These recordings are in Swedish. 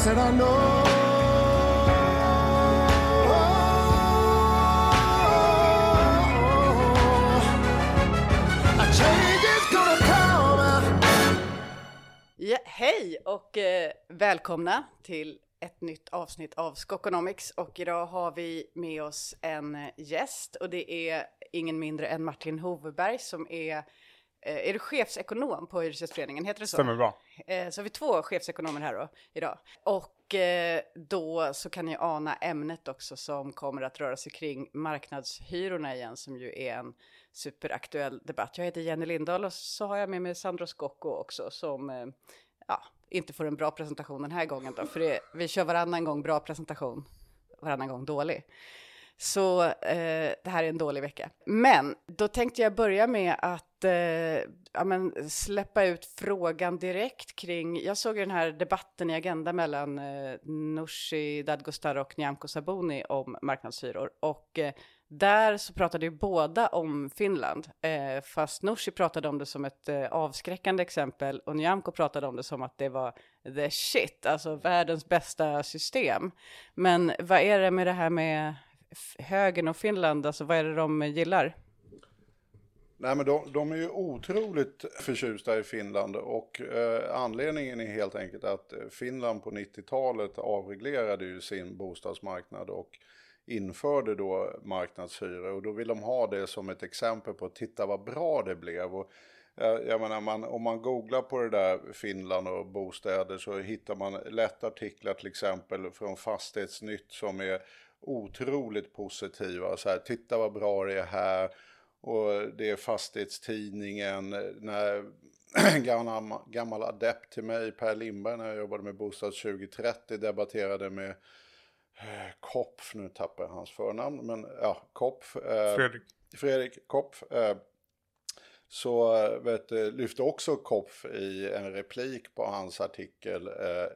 said I know. Ja, hej och eh, välkomna till ett nytt avsnitt av Skokonomics och idag har vi med oss en eh, gäst och det är ingen mindre än Martin Hoveberg som är, eh, är du chefsekonom på Hyresgästföreningen, heter det så? Stämmer bra. Eh, så har vi två chefsekonomer här då, idag. Och eh, då så kan ni ana ämnet också som kommer att röra sig kring marknadshyrorna igen, som ju är en superaktuell debatt. Jag heter Jenny Lindahl och så har jag med mig Sandro Scocco också som eh, ja, inte får en bra presentation den här gången då, för det, vi kör varannan gång bra presentation, varannan gång dålig. Så eh, det här är en dålig vecka. Men då tänkte jag börja med att eh, ja, men släppa ut frågan direkt kring, jag såg den här debatten i Agenda mellan eh, Nooshi Dadgostar och Nyamko Sabuni om marknadshyror och eh, där så pratade ju båda om Finland, eh, fast Nooshi pratade om det som ett eh, avskräckande exempel och Nyamko pratade om det som att det var the shit, alltså världens bästa system. Men vad är det med det här med högern och Finland, alltså vad är det de gillar? Nej, men de, de är ju otroligt förtjusta i Finland och eh, anledningen är helt enkelt att eh, Finland på 90-talet avreglerade ju sin bostadsmarknad och införde då marknadshyror och då vill de ha det som ett exempel på titta vad bra det blev. Och, eh, jag menar, man, om man googlar på det där Finland och bostäder så hittar man lätt artiklar till exempel från Fastighetsnytt som är otroligt positiva. Så här, titta vad bra det är här. Och det är fastighetstidningen, när gammal, gammal adept till mig, Per Lindberg, när jag jobbade med Bostad 2030, debatterade med eh, Kopf, nu tappar jag hans förnamn, men ja, Kopf. Eh, Fredrik. Fredrik Kopf. Eh, så vet, lyfte också Kopf i en replik på hans artikel. Eh,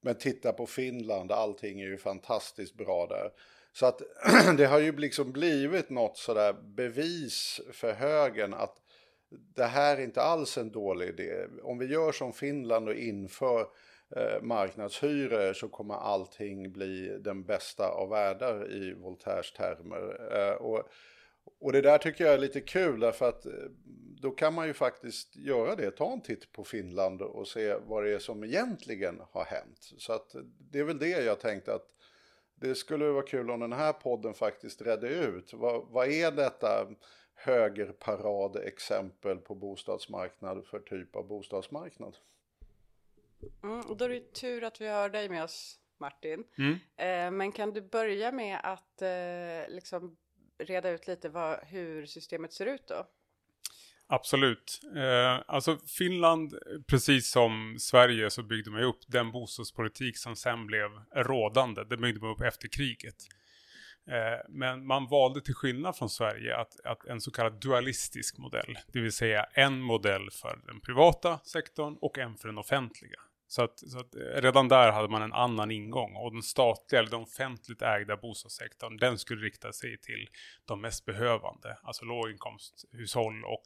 men titta på Finland, allting är ju fantastiskt bra där. Så att det har ju liksom blivit något sådär bevis för högern att det här är inte alls en dålig idé. Om vi gör som Finland och inför eh, marknadshyror så kommer allting bli den bästa av världar i Voltaires termer. Eh, och, och det där tycker jag är lite kul därför att eh, då kan man ju faktiskt göra det, ta en titt på Finland och se vad det är som egentligen har hänt. Så att det är väl det jag tänkte att det skulle vara kul om den här podden faktiskt redde ut. Vad, vad är detta högerparad-exempel på bostadsmarknad för typ av bostadsmarknad? Mm, och då är det tur att vi har dig med oss, Martin. Mm. Eh, men kan du börja med att eh, liksom reda ut lite vad, hur systemet ser ut då? Absolut. Eh, alltså Finland, precis som Sverige, så byggde man ju upp den bostadspolitik som sen blev rådande. Det byggde man upp efter kriget. Eh, men man valde till skillnad från Sverige att, att en så kallad dualistisk modell, det vill säga en modell för den privata sektorn och en för den offentliga. Så att, så att eh, redan där hade man en annan ingång och den statliga eller den offentligt ägda bostadssektorn den skulle rikta sig till de mest behövande, alltså låginkomsthushåll och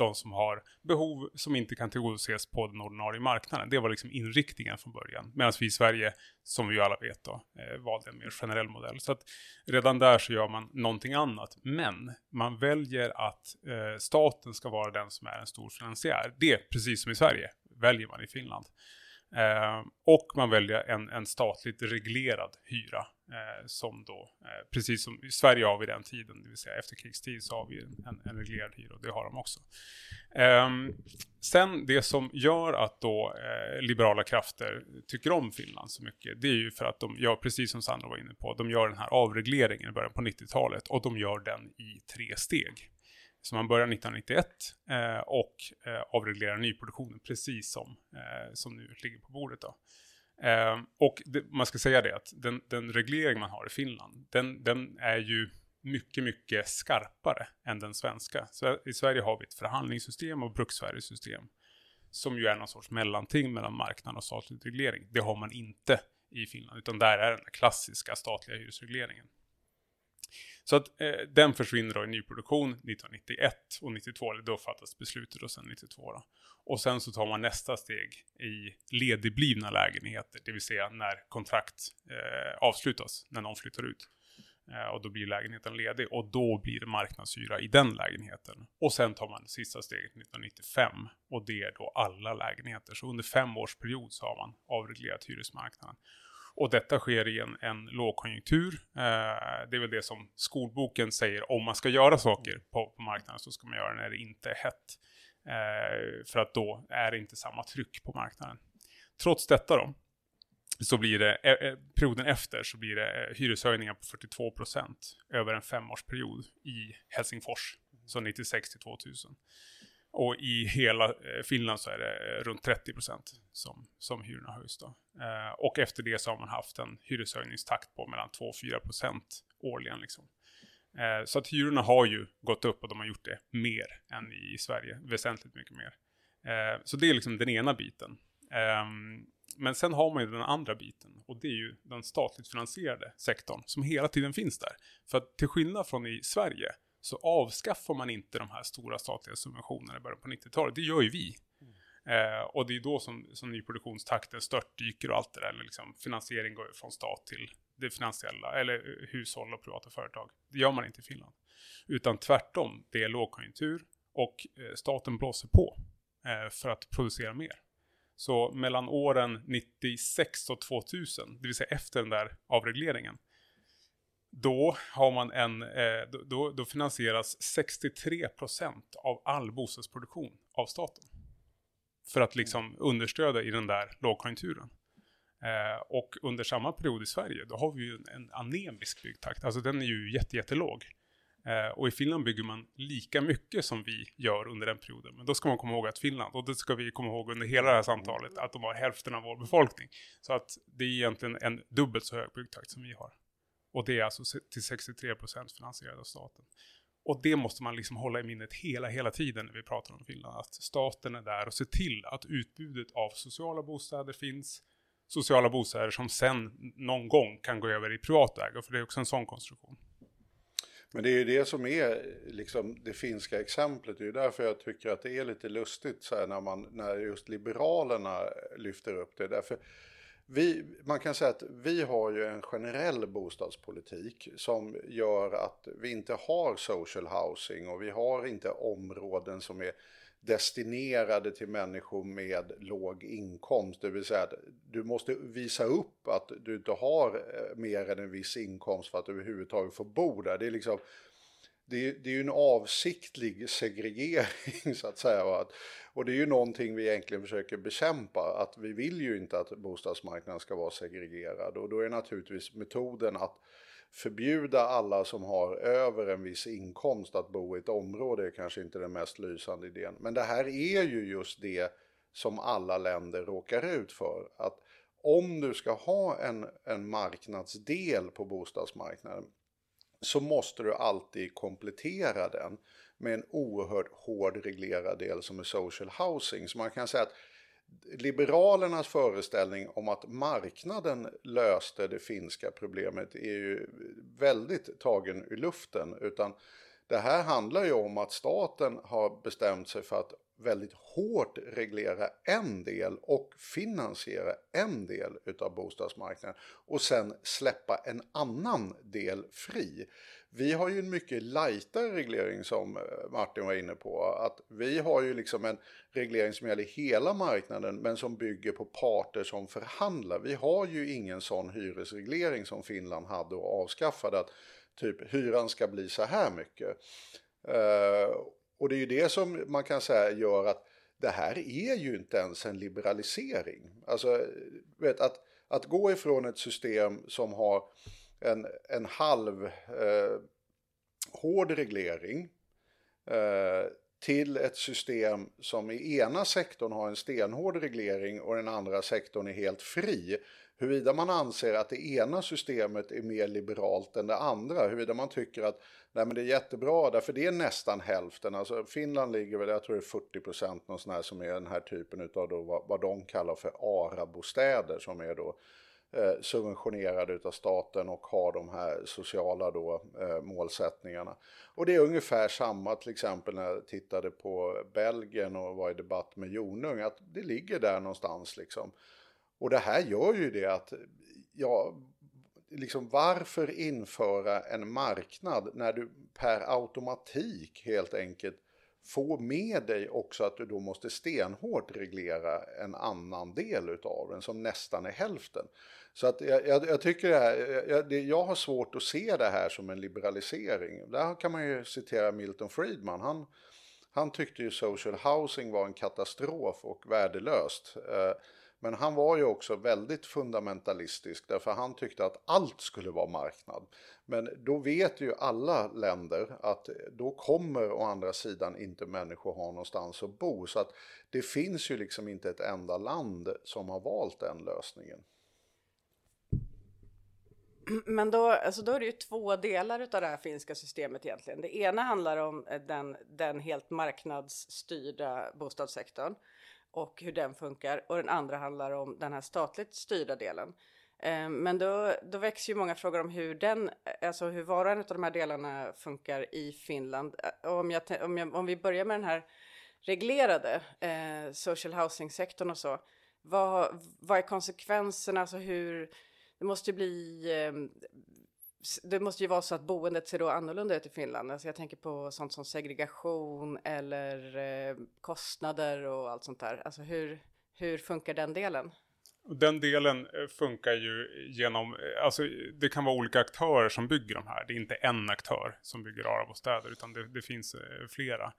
de som har behov som inte kan tillgodoses på den ordinarie marknaden. Det var liksom inriktningen från början. Medan vi i Sverige, som vi ju alla vet då, eh, valde en mer generell modell. Så att redan där så gör man någonting annat. Men man väljer att eh, staten ska vara den som är en stor finansiär. Det, precis som i Sverige, väljer man i Finland. Eh, och man väljer en, en statligt reglerad hyra. Eh, som då, eh, precis som i Sverige har vi den tiden, det vill säga efterkrigstid så har vi en, en, reglerad hyra och det har de också. Eh, sen det som gör att då eh, liberala krafter tycker om Finland så mycket, det är ju för att de gör, precis som Sandra var inne på, de gör den här avregleringen i början på 90-talet och de gör den i tre steg. Så man börjar 1991 eh, och eh, avreglerar nyproduktionen precis som, eh, som nu ligger på bordet. Då. Eh, och det, man ska säga det att den, den reglering man har i Finland, den, den är ju mycket, mycket skarpare än den svenska. Så I Sverige har vi ett förhandlingssystem och bruksvärdessystem som ju är någon sorts mellanting mellan marknad och statlig reglering. Det har man inte i Finland, utan där är den klassiska statliga hyresregleringen. Så att eh, den försvinner då i nyproduktion 1991 och 92, eller då fattas beslutet och sen 92 då. Och sen så tar man nästa steg i ledigblivna lägenheter, det vill säga när kontrakt eh, avslutas, när någon flyttar ut. Eh, och då blir lägenheten ledig och då blir det marknadshyra i den lägenheten. Och sen tar man det sista steget 1995 och det är då alla lägenheter. Så under fem års period så har man avreglerat hyresmarknaden. Och detta sker i en, en lågkonjunktur. Eh, det är väl det som skolboken säger, om man ska göra saker på, på marknaden så ska man göra det när det inte är hett. Eh, för att då är det inte samma tryck på marknaden. Trots detta då, så blir det, eh, eh, perioden efter så blir det eh, hyreshöjningar på 42 procent över en femårsperiod i Helsingfors, så 96 till 2000. Och i hela eh, Finland så är det eh, runt 30 procent som, som hyrorna höjs då. Eh, och efter det så har man haft en hyreshöjningstakt på mellan 2 och 4 procent årligen liksom. Eh, så att hyrorna har ju gått upp och de har gjort det mer än i Sverige, väsentligt mycket mer. Eh, så det är liksom den ena biten. Ehm, men sen har man ju den andra biten och det är ju den statligt finansierade sektorn som hela tiden finns där. För att till skillnad från i Sverige så avskaffar man inte de här stora statliga subventionerna i början på 90-talet. Det gör ju vi. Mm. Eh, och det är då som, som nyproduktionstakten störtdyker och allt det där. Liksom, finansiering går från stat till det finansiella, eller eh, hushåll och privata företag. Det gör man inte i Finland. Utan tvärtom, det är lågkonjunktur och eh, staten blåser på eh, för att producera mer. Så mellan åren 96 och 2000, det vill säga efter den där avregleringen, då, har man en, eh, då, då finansieras 63% av all bostadsproduktion av staten. För att liksom understödja i den där lågkonjunkturen. Eh, och under samma period i Sverige, då har vi ju en, en anemisk byggtakt. Alltså den är ju jätte, jättelåg. Eh, och i Finland bygger man lika mycket som vi gör under den perioden. Men då ska man komma ihåg att Finland, och det ska vi komma ihåg under hela det här samtalet, att de har hälften av vår befolkning. Så att det är egentligen en dubbelt så hög byggtakt som vi har. Och det är alltså till 63% finansierat av staten. Och det måste man liksom hålla i minnet hela, hela tiden när vi pratar om Finland. Att staten är där och ser till att utbudet av sociala bostäder finns. Sociala bostäder som sen någon gång kan gå över i privat ägo, för det är också en sån konstruktion. Men det är ju det som är liksom det finska exemplet. Det är ju därför jag tycker att det är lite lustigt så här när, man, när just Liberalerna lyfter upp det. Därför vi, man kan säga att vi har ju en generell bostadspolitik som gör att vi inte har social housing och vi har inte områden som är destinerade till människor med låg inkomst. Det vill säga att du måste visa upp att du inte har eh, mer än en viss inkomst för att överhuvudtaget få bo där. Det är liksom det, det är ju en avsiktlig segregering så att säga. Och, att, och det är ju någonting vi egentligen försöker bekämpa. Att vi vill ju inte att bostadsmarknaden ska vara segregerad. Och då är naturligtvis metoden att förbjuda alla som har över en viss inkomst att bo i ett område är kanske inte den mest lysande idén. Men det här är ju just det som alla länder råkar ut för. Att om du ska ha en, en marknadsdel på bostadsmarknaden så måste du alltid komplettera den med en oerhört hård reglerad del som är social housing. Så man kan säga att Liberalernas föreställning om att marknaden löste det finska problemet är ju väldigt tagen ur luften. Utan det här handlar ju om att staten har bestämt sig för att väldigt hårt reglera en del och finansiera en del utav bostadsmarknaden och sen släppa en annan del fri. Vi har ju en mycket lightare reglering som eh, Martin var inne på. Att vi har ju liksom en reglering som gäller hela marknaden men som bygger på parter som förhandlar. Vi har ju ingen sån hyresreglering som Finland hade och avskaffade. Att typ hyran ska bli så här mycket. Uh, och det är ju det som man kan säga gör att det här är ju inte ens en liberalisering. Alltså, vet, att, att gå ifrån ett system som har en, en halv eh, hård reglering eh, till ett system som i ena sektorn har en stenhård reglering och den andra sektorn är helt fri. Huruvida man anser att det ena systemet är mer liberalt än det andra, huruvida man tycker att nej men det är jättebra därför det är nästan hälften. Alltså Finland ligger väl, jag tror det är 40 procent någon som är den här typen av då vad, vad de kallar för ARA-bostäder som är då eh, subventionerade utav staten och har de här sociala då, eh, målsättningarna. Och det är ungefär samma till exempel när jag tittade på Belgien och var i debatt med Jonung, att det ligger där någonstans liksom. Och det här gör ju det att, ja, liksom varför införa en marknad när du per automatik helt enkelt får med dig också att du då måste stenhårt reglera en annan del utav den som nästan är hälften. Så att jag, jag, jag tycker det här, jag, jag, har svårt att se det här som en liberalisering. Där kan man ju citera Milton Friedman. Han, han tyckte ju social housing var en katastrof och värdelöst. Eh, men han var ju också väldigt fundamentalistisk därför han tyckte att allt skulle vara marknad. Men då vet ju alla länder att då kommer å andra sidan inte människor ha någonstans att bo. Så att det finns ju liksom inte ett enda land som har valt den lösningen. Men då, alltså då är det ju två delar av det här finska systemet egentligen. Det ena handlar om den, den helt marknadsstyrda bostadssektorn och hur den funkar och den andra handlar om den här statligt styrda delen. Eh, men då, då växer ju många frågor om hur den, eh, alltså hur var och en av de här delarna funkar i Finland. Eh, om, jag, om, jag, om vi börjar med den här reglerade eh, social housing-sektorn och så. Vad, vad är konsekvenserna? Alltså hur, det måste ju bli eh, det måste ju vara så att boendet ser då annorlunda ut i Finland. Alltså jag tänker på sånt som segregation eller eh, kostnader och allt sånt där. Alltså hur, hur funkar den delen? Den delen eh, funkar ju genom, eh, alltså det kan vara olika aktörer som bygger de här. Det är inte en aktör som bygger arabostäder, utan det, det finns eh, flera.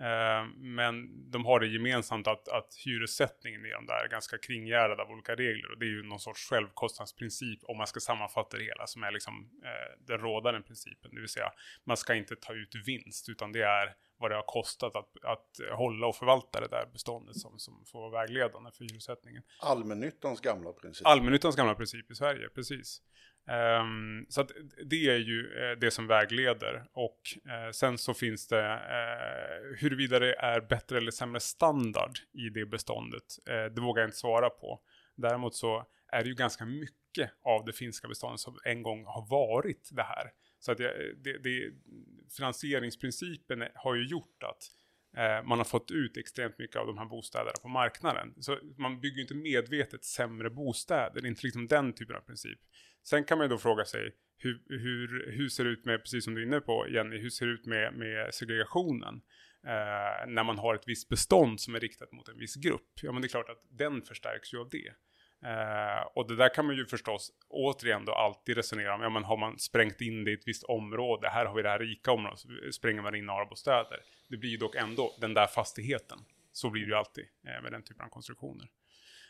Eh, men de har det gemensamt att, att hyressättningen i de där är ganska kringgärdad av olika regler. Och det är ju någon sorts självkostnadsprincip om man ska sammanfatta det hela som är liksom eh, den rådande principen. Det vill säga man ska inte ta ut vinst utan det är vad det har kostat att, att hålla och förvalta det där beståndet som, som får vara vägledande för hyressättningen. Allmännyttans gamla princip. Allmännyttans gamla princip i Sverige, precis. Um, så att det är ju uh, det som vägleder och uh, sen så finns det uh, huruvida det är bättre eller sämre standard i det beståndet. det vågar jag inte svara på. Däremot så är det ju ganska mycket av det finska beståndet som en gång har varit det här. Så att det, det, det, finansieringsprincipen har ju gjort att eh, man har fått ut extremt mycket av de här bostäderna på marknaden. Så man bygger inte medvetet sämre bostäder, det är inte liksom den typen av princip. Sen kan man ju då fråga sig hur, hur, hur ser det ut med, precis som du är inne på Jenny, hur ser det ut med, med segregationen? Eh, när man har ett visst bestånd som är riktat mot en viss grupp. Ja men det är klart att den förstärks ju av det. Eh, och det där kan man ju förstås återigen då alltid resonera om. Ja, men har man sprängt in det i ett visst område, här har vi det här rika området, så spränger man in några bostäder. Det blir ju dock ändå den där fastigheten. Så blir det ju alltid eh, med den typen av konstruktioner.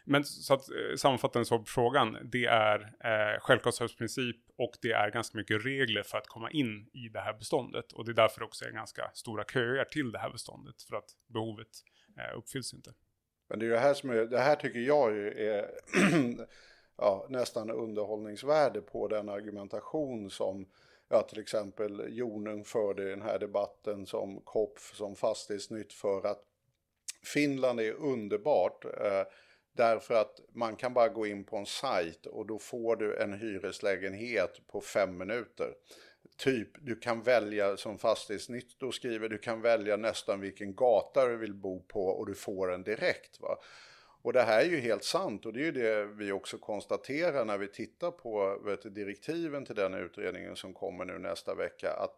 Men så att eh, sammanfattande så på frågan, det är eh, självkostnadsprincip och det är ganska mycket regler för att komma in i det här beståndet. Och det är därför också är ganska stora köer till det här beståndet, för att behovet eh, uppfylls inte. Men det är det här som är, det här tycker jag är ja, nästan underhållningsvärde på den argumentation som ja, till exempel Jonung förde i den här debatten som Kopf som fastighetsnytt för att Finland är underbart eh, därför att man kan bara gå in på en sajt och då får du en hyreslägenhet på fem minuter typ du kan välja som fastighetsnytt då skriver du kan välja nästan vilken gata du vill bo på och du får den direkt. Va? Och det här är ju helt sant och det är ju det vi också konstaterar när vi tittar på vet, direktiven till den utredningen som kommer nu nästa vecka. Att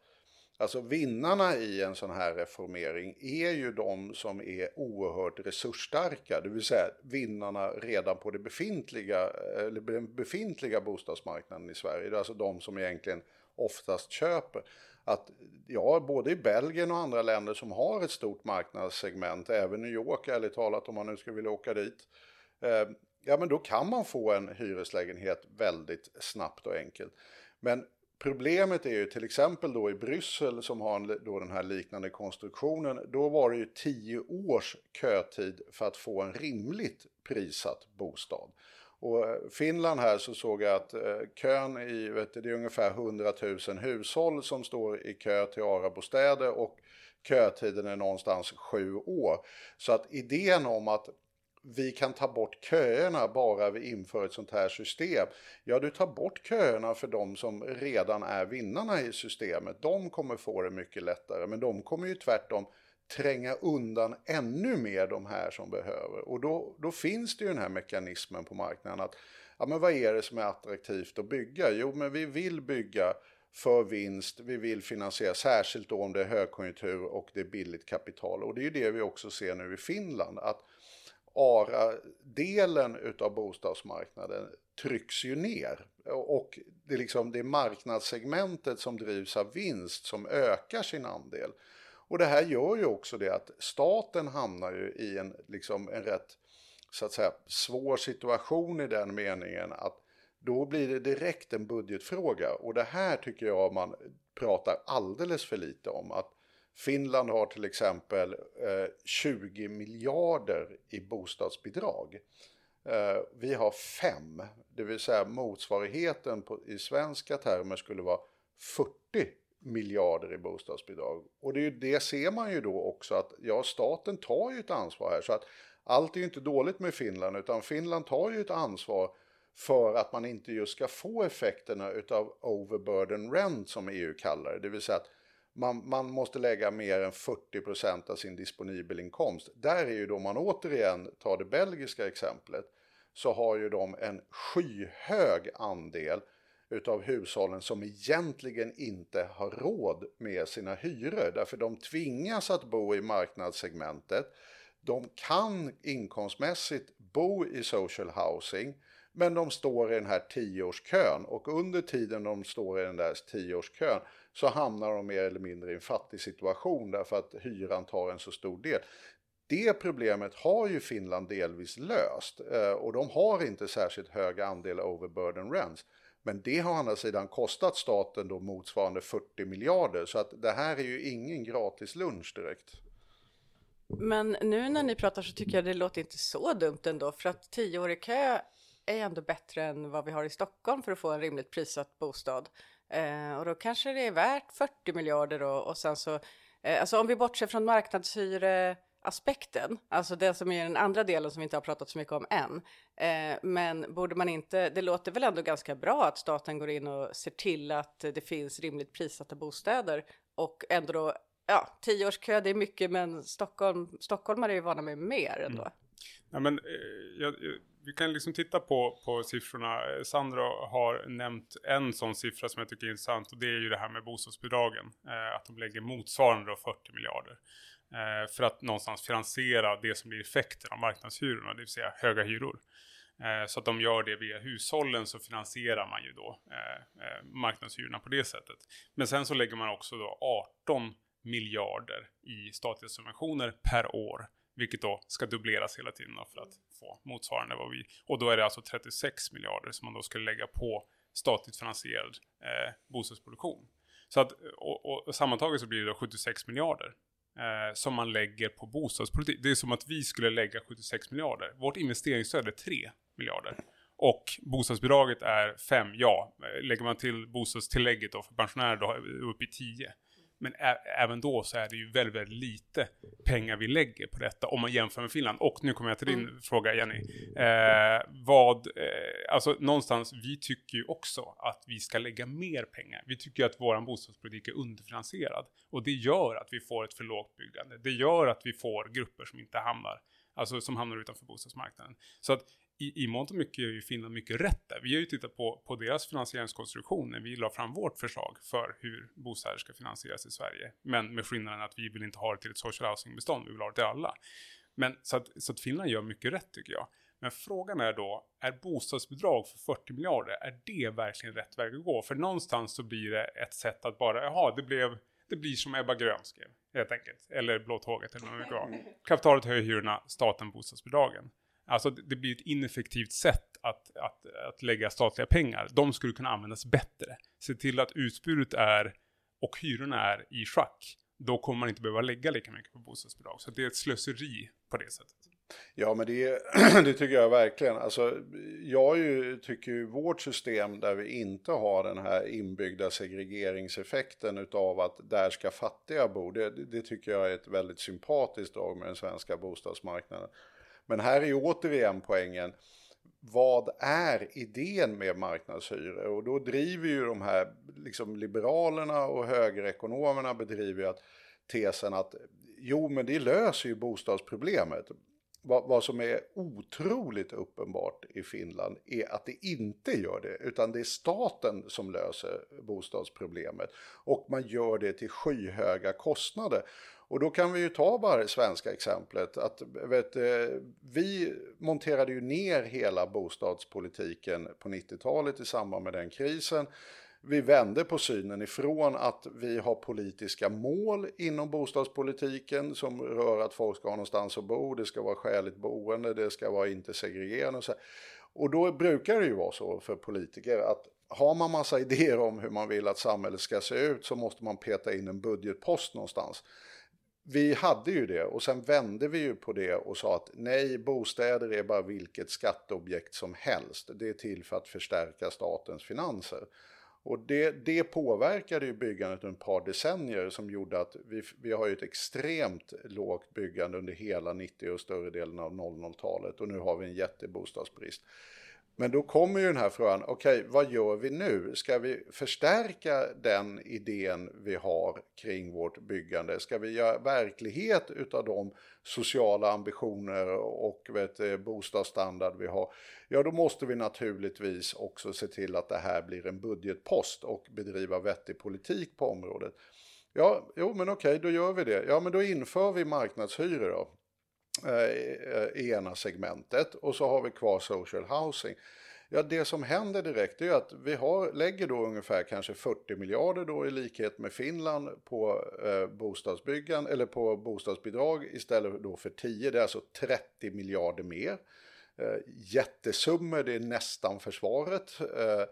Alltså vinnarna i en sån här reformering är ju de som är oerhört resursstarka, det vill säga vinnarna redan på det befintliga, eller den befintliga bostadsmarknaden i Sverige. Det är alltså de som egentligen oftast köper. Att ja, både i Belgien och andra länder som har ett stort marknadssegment, även New York ärligt talat om man nu skulle vilja åka dit. Eh, ja, men då kan man få en hyreslägenhet väldigt snabbt och enkelt. Men Problemet är ju till exempel då i Bryssel som har då den här liknande konstruktionen. Då var det ju tio års kötid för att få en rimligt prissatt bostad. Och eh, Finland här så såg jag att eh, kön i, vet du, det är ungefär 100 000 hushåll som står i kö till ARA-bostäder och kötiden är någonstans sju år. Så att idén om att vi kan ta bort köerna bara vi inför ett sånt här system. Ja, du tar bort köerna för de som redan är vinnarna i systemet. De kommer få det mycket lättare, men de kommer ju tvärtom tränga undan ännu mer de här som behöver. Och då, då finns det ju den här mekanismen på marknaden att ja, men vad är det som är attraktivt att bygga? Jo, men vi vill bygga för vinst, vi vill finansiera, särskilt då om det är högkonjunktur och det är billigt kapital. Och det är ju det vi också ser nu i Finland, att ARA-delen utav bostadsmarknaden trycks ju ner. Och det är, liksom, det är marknadssegmentet som drivs av vinst som ökar sin andel. Och det här gör ju också det att staten hamnar ju i en, liksom, en rätt så att säga, svår situation i den meningen att då blir det direkt en budgetfråga. Och det här tycker jag man pratar alldeles för lite om. Att Finland har till exempel eh, 20 miljarder i bostadsbidrag. Eh, vi har fem, det vill säga motsvarigheten på, i svenska termer skulle vara 40 miljarder i bostadsbidrag. Och det, är ju, det ser man ju då också att ja, staten tar ju ett ansvar här. Så att allt är ju inte dåligt med Finland, utan Finland tar ju ett ansvar för att man inte just ska få effekterna utav overburden rent som EU kallar det. Det vill säga att man, man måste lägga mer än 40% av sin disponibel inkomst. Där är ju då man återigen tar det belgiska exemplet så har ju de en skyhög andel utav hushållen som egentligen inte har råd med sina hyror. Därför de tvingas att bo i marknadssegmentet. De kan inkomstmässigt bo i social housing men de står i den här tioårskön och under tiden de står i den där tioårskön så hamnar de mer eller mindre i en fattig situation därför att hyran tar en så stor del. Det problemet har ju Finland delvis löst eh, och de har inte särskilt hög andel overburden rents. Men det har å andra sidan kostat staten då motsvarande 40 miljarder så att det här är ju ingen gratis lunch direkt. Men nu när ni pratar så tycker jag det låter inte så dumt ändå för att tioårig kö är ändå bättre än vad vi har i Stockholm för att få en rimligt prissatt bostad. Eh, och då kanske det är värt 40 miljarder och, och sen så, eh, alltså om vi bortser från marknadshyreaspekten, alltså det som är den andra delen som vi inte har pratat så mycket om än. Eh, men borde man inte, det låter väl ändå ganska bra att staten går in och ser till att det finns rimligt prissatta bostäder och ändå då, ja, tioårskö det är mycket men Stockholm, stockholmare är ju vana med mer ändå. Mm. Ja, men, eh, jag, vi kan liksom titta på, på siffrorna. Sandra har nämnt en sån siffra som jag tycker är intressant och det är ju det här med bostadsbidragen. Eh, att de lägger motsvarande 40 miljarder. Eh, för att någonstans finansiera det som blir effekten av marknadshyrorna, det vill säga höga hyror. Eh, så att de gör det via hushållen så finansierar man ju då eh, eh, marknadshyrorna på det sättet. Men sen så lägger man också då 18 miljarder i statliga subventioner per år vilket då ska dubbleras hela tiden för att få motsvarande vad vi... Och då är det alltså 36 miljarder som man då skulle lägga på statligt finansierad eh, bostadsproduktion. Så att, och, och sammantaget så blir det då 76 miljarder eh, som man lägger på bostadspolitik. Det är som att vi skulle lägga 76 miljarder. Vårt investeringsstöd är 3 miljarder. Och bostadsbidraget är 5, ja. Eh, lägger man till bostadstillägget då för pensionärer då är det uppe i 10. Men även då så är det ju väldigt, väldigt lite pengar vi lägger på detta om man jämför med Finland. Och nu kommer jag till din mm. fråga Jenny. Eh, vad, eh, alltså någonstans, vi tycker ju också att vi ska lägga mer pengar. Vi tycker att vår bostadspolitik är underfinansierad. Och det gör att vi får ett för lågt byggande. Det gör att vi får grupper som inte hamnar, alltså som hamnar utanför bostadsmarknaden. Så att i, i mångt och mycket gör ju Finland mycket rätt där. Vi har ju tittat på, på deras finansieringskonstruktion när vi la fram vårt förslag för hur bostäder ska finansieras i Sverige. Men med skillnaden att vi vill inte ha det till ett social housing-bestånd, vi vill ha det till alla. Men så att, så att Finland gör mycket rätt tycker jag. Men frågan är då, är bostadsbidrag för 40 miljarder, är det verkligen rätt väg att gå? För någonstans så blir det ett sätt att bara, jaha, det blev det blir som Ebba Grön skrev, helt enkelt. Eller Blå tåget, eller vad det var. Kapitalet höjer hyrorna, staten bostadsbidragen. Alltså det blir ett ineffektivt sätt att, att, att lägga statliga pengar. De skulle kunna användas bättre. Se till att utbudet är och hyrorna är i schack. Då kommer man inte behöva lägga lika mycket på bostadsbidrag. Så det är ett slöseri på det sättet. Ja, men det, det tycker jag verkligen. Alltså, jag ju, tycker ju vårt system där vi inte har den här inbyggda segregeringseffekten utav att där ska fattiga bo, det, det tycker jag är ett väldigt sympatiskt drag med den svenska bostadsmarknaden. Men här är återigen poängen, vad är idén med marknadshyror? Och då driver ju de här liksom liberalerna och högerekonomerna bedriver ju att tesen att jo men det löser ju bostadsproblemet. Vad, vad, som är otroligt uppenbart i Finland är att det inte gör det, utan det är staten som löser bostadsproblemet. Och man gör det till skyhöga kostnader. Och då kan vi ju ta bara det svenska exemplet. Att, vet, vi monterade ju ner hela bostadspolitiken på 90-talet i samband med den krisen vi vände på synen ifrån att vi har politiska mål inom bostadspolitiken som rör att folk ska ha någonstans att bo, det ska vara skäligt boende, det ska vara inte segregerande och så. Och då brukar det ju vara så för politiker att har man massa idéer om hur man vill att samhället ska se ut så måste man peta in en budgetpost någonstans. Vi hade ju det och sen vände vi ju på det och sa att nej, bostäder är bara vilket skatteobjekt som helst. Det är till för att förstärka statens finanser. Och det, det påverkade ju byggandet under ett par decennier som gjorde att vi, vi har ju ett extremt lågt byggande under hela 90 och större delen av 00-talet och nu har vi en jättebostadsbrist. Men då kommer ju den här frågan, okej okay, vad gör vi nu? Ska vi förstärka den idén vi har kring vårt byggande? Ska vi göra verklighet utav de sociala ambitioner och vet, eh, bostadsstandard vi har? Ja, då måste vi naturligtvis också se till att det här blir en budgetpost och bedriva vettig politik på området. Ja, jo men okej, okay, då gör vi det. Ja, men då inför vi marknadshyror då. Eh, i ena segmentet och så har vi kvar social housing. Ja, det som händer direkt är att vi har, lägger då ungefär kanske 40 miljarder då i likhet med Finland på eh, bostadsbyggan eller på bostadsbidrag istället då för 10. Det är alltså 30 miljarder mer. Eh, jättesummor, det är nästan försvaret. Eh,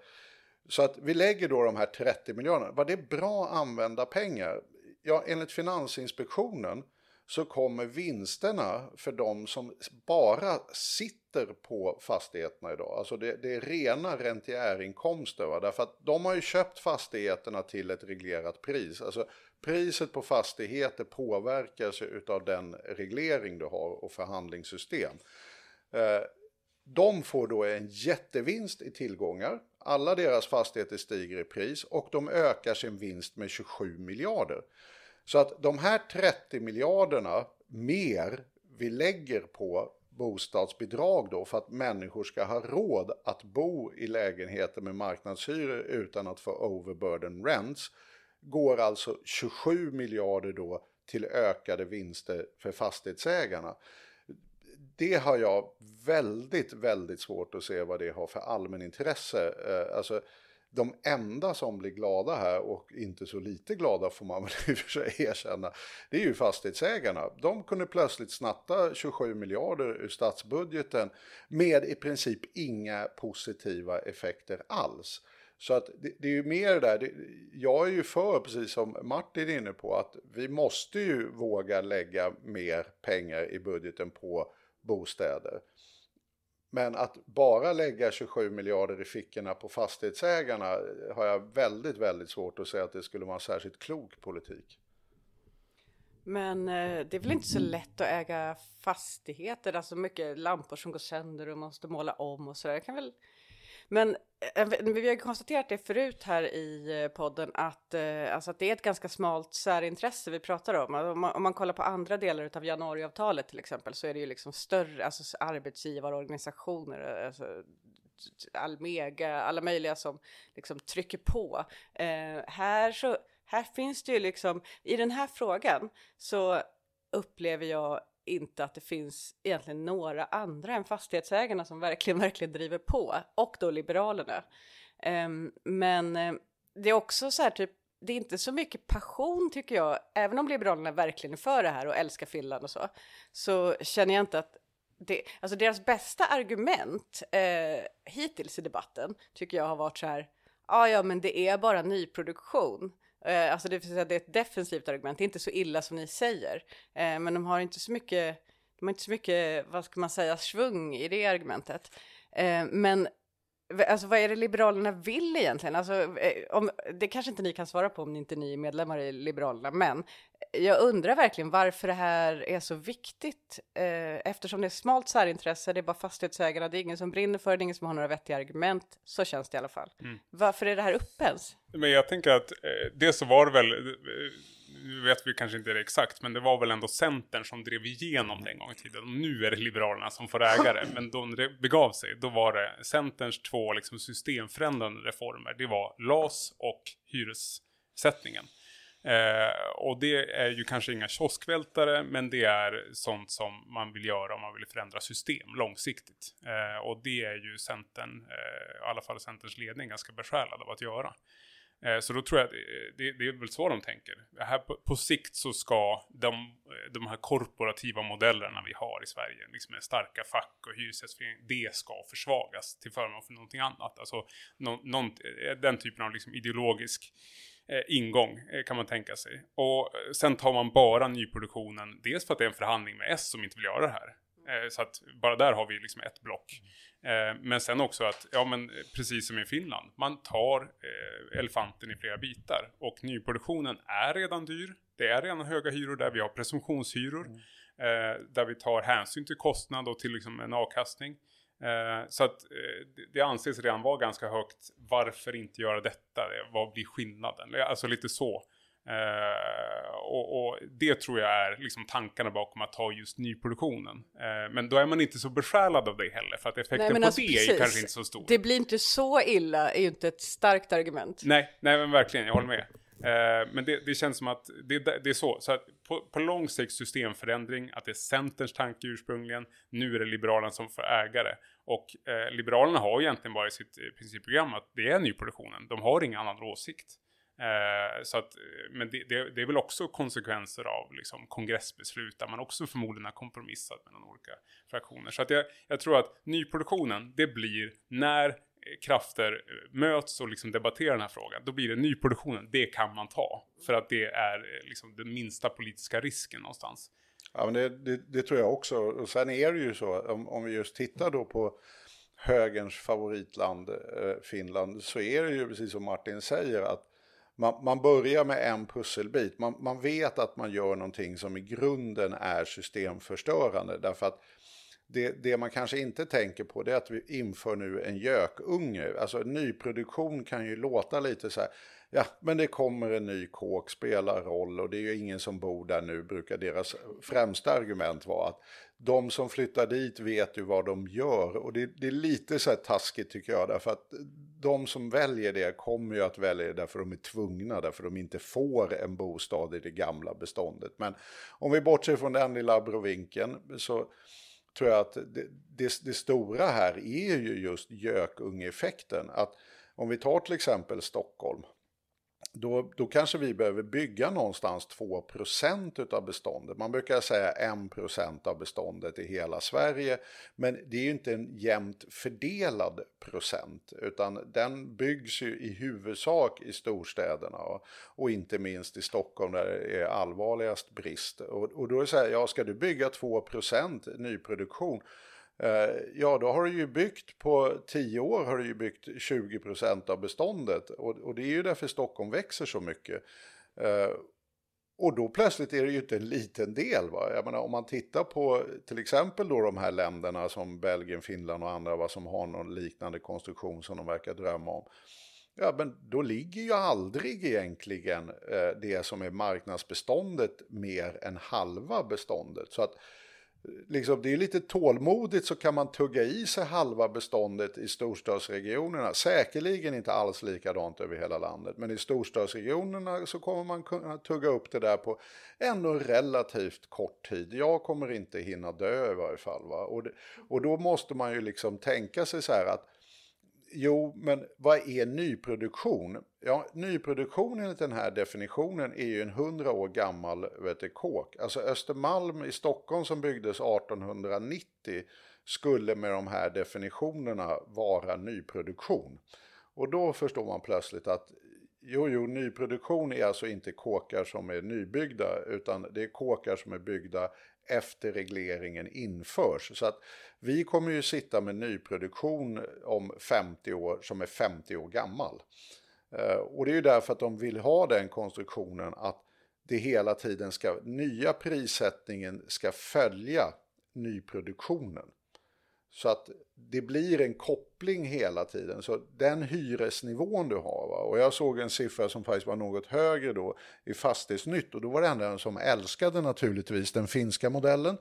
så att vi lägger då de här 30 miljarderna. Var det bra använda pengar? Ja, enligt Finansinspektionen så kommer vinsterna för de som bara sitter på fastigheterna idag, alltså det, det är rena rentiärinkomster, va? därför att de har ju köpt fastigheterna till ett reglerat pris. Alltså priset på fastigheter påverkas av den reglering du har och förhandlingssystem. Eh, de får då en jättevinst i tillgångar, alla deras fastigheter stiger i pris och de ökar sin vinst med 27 miljarder. Så att de här 30 miljarderna mer vi lägger på bostadsbidrag då för att människor ska ha råd att bo i lägenheter med marknadshyror utan att få overburden rents går alltså 27 miljarder då till ökade vinster för fastighetsägarna. Det har jag väldigt, väldigt svårt att se vad det har för allmänintresse. Eh, alltså, de enda som blir glada här och inte så lite glada får man väl i och för sig erkänna, det är ju fastighetsägarna. De kunde plötsligt snatta 27 miljarder ur statsbudgeten med i princip inga positiva effekter alls. Så att det, det är ju mer det där, det, jag är ju för, precis som Martin är inne på, att vi måste ju våga lägga mer pengar i budgeten på bostäder. Men att bara lägga 27 miljarder i fickorna på fastighetsägarna eh, har jag väldigt, väldigt svårt att säga att det skulle vara en särskilt klok politik. Men eh, det är väl inte så lätt att äga fastigheter, alltså mycket lampor som går sönder och måste måla om och sådär. Jag kan väl men eh, eh, vi har konstaterat det förut här i eh, podden att, alltså att det är ett ganska smalt särintresse vi pratar om. Om man, om man kollar på andra delar av januariavtalet till exempel så är det ju liksom större, alltså arbetsgivarorganisationer, alltså Almega, alla möjliga som liksom trycker på. Eh, här, så, här finns det ju liksom, i den här frågan så upplever jag inte att det finns egentligen några andra än fastighetsägarna som verkligen, verkligen driver på och då Liberalerna. Um, men eh, det är också så här typ, det är inte så mycket passion tycker jag, även om Liberalerna verkligen är för det här och älskar Finland och så, så känner jag inte att det, alltså deras bästa argument eh, hittills i debatten tycker jag har varit så här, ah, ja men det är bara nyproduktion. Eh, alltså det, vill säga det är ett defensivt argument, det är inte så illa som ni säger. Eh, men de har inte så mycket, de har inte så mycket, vad ska man säga, svung i det argumentet. Eh, men alltså vad är det Liberalerna vill egentligen? Alltså, eh, om, det kanske inte ni kan svara på om ni inte ni är medlemmar i Liberalerna, men jag undrar verkligen varför det här är så viktigt eh, eftersom det är smalt särintresse, det är bara fastighetsägarna, det är ingen som brinner för det, det är ingen som har några vettiga argument, så känns det i alla fall. Varför är det här uppe ens? Men jag tänker att eh, det så var det väl, eh, vet vi kanske inte det exakt, men det var väl ändå Centern som drev igenom det en gång i tiden. Nu är det Liberalerna som får äga det. Men då det begav sig, då var det Centerns två liksom, systemförändrande reformer. Det var LAS och hyressättningen. Eh, och det är ju kanske inga kioskvältare, men det är sånt som man vill göra om man vill förändra system långsiktigt. Eh, och det är ju Centern, eh, i alla fall Centerns ledning, ganska besjälad av att göra. Eh, Så då tror jag att eh, det, det är väl så de tänker. Här på, på sikt så ska de, eh, de här korporativa modellerna vi har i Sverige, liksom med starka fack och hyresgästföreningar, det ska försvagas till förmån för någonting annat. Alltså någon, någon, den typen av liksom ideologisk eh, ingång eh, kan man tänka sig. Och sen tar man bara nyproduktionen, dels för att det är en förhandling med S som inte vill göra det här. Eh, Så att bara där har vi liksom ett block. Eh, Men sen också att, ja men precis som i Finland, man tar eh, elefanten i flera bitar. Och nyproduktionen är redan dyr. Det är redan höga hyror där, vi har presumtionshyror. eh, Där vi tar hänsyn till kostnad och till liksom en avkastning. Så att det- anses redan vara ganska högt. Varför inte göra detta? Det- Vad blir skillnaden? Alltså lite så. Eh, och, och det tror jag är liksom tankarna bakom att ta just nyproduktionen. Eh, men då är man inte så besjälad av det heller, för att effekten Nej, på alltså, det precis. är kanske inte så stor. Det blir inte så illa, är ju inte ett starkt argument. Nej, nej men verkligen, jag håller med. Eh, men det, det känns som att det, det är så. Så att på, på lång sikt systemförändring, att det är Centerns tanke ursprungligen. Nu är det Liberalerna som får ägare. Och Liberalerna har egentligen bara i sitt principprogram att det är nyproduktionen. De har ingen annan åsikt. Eh, så att, eh, men det, det, det är väl också konsekvenser av liksom, kongressbeslut där man också förmodligen har kompromissat mellan olika fraktioner. Så att jag, jag tror att nyproduktionen, det blir när eh, krafter eh, möts och liksom debatterar den här frågan, då blir det nyproduktionen, det kan man ta. För att det är liksom den minsta politiska risken någonstans. Ja, men det, det, det tror jag också. Och sen är det ju så, om, om vi just tittar då på högerns favoritland, eh, Finland, så är det ju precis som Martin säger att man, man börjar med en pusselbit. Man, man vet att man gör någonting som i grunden är systemförstörande. Därför att det, det man kanske inte tänker på det är att vi inför nu en gökunge. Alltså nyproduktion kan ju låta lite så här, ja men det kommer en ny kåk, spelar roll och det är ju ingen som bor där nu, brukar deras främsta argument vara att de som flyttar dit vet ju vad de gör och det, det är lite så här taskigt tycker jag därför att de som väljer det kommer ju att välja det därför de är tvungna, därför de inte får en bostad i det gamla beståndet. Men om vi bortser från den lilla abrovinkeln så tror jag att det, det, det stora här är ju just gökungeffekten. Att om vi tar till exempel Stockholm, då, då kanske vi behöver bygga någonstans 2% av beståndet. Man brukar säga 1% av beståndet i hela Sverige, men det är ju inte en jämnt fördelad procent, utan den byggs ju i huvudsak i storstäderna och, och inte minst i Stockholm där det är allvarligast brist. Och, och då är det så här, ja ska du bygga 2% nyproduktion, Eh, ja, då har du ju byggt på 10 år har du ju byggt 20% av beståndet. Och, och det är ju därför Stockholm växer så mycket. Eh, Och då plötsligt är det ju inte en liten del. Va? Jag menar, om man tittar på till exempel då de här länderna som Belgien, Finland och andra va, som har någon liknande konstruktion som de verkar drömma om. Ja, men då ligger ju aldrig egentligen eh, det som är marknadsbeståndet mer än halva beståndet. Så att liksom, det är lite tålmodigt så kan man tugga i sig halva beståndet i storstadsregionerna. Säkerligen inte alls likadant över hela landet, men i storstadsregionerna så kommer man kunna tugga upp det där på ändå relativt kort tid. Jag kommer inte hinna dö i varje fall. Va? Och, det, och då måste man ju liksom tänka sig så här att Jo, men vad är nyproduktion? Ja, nyproduktion enligt den här definitionen är ju en hundra år gammal vet du, kåk. Alltså Östermalm i Stockholm som byggdes 1890 skulle med de här definitionerna vara nyproduktion. Och då förstår man plötsligt att jo, jo, nyproduktion är alltså inte kåkar som är nybyggda, utan det är kåkar som är byggda efter regleringen införs. Så att vi kommer ju sitta med nyproduktion om 50 år som är 50 år gammal. Eh, och det är ju därför att de vill ha den konstruktionen att det hela tiden ska, nya prissättningen ska följa nyproduktionen. Så att det blir en koppling hela tiden. Så den hyresnivån du har, va? och jag såg en siffra som faktiskt var något högre då i Fastighetsnytt och då var det ändå en som älskade naturligtvis den finska modellen.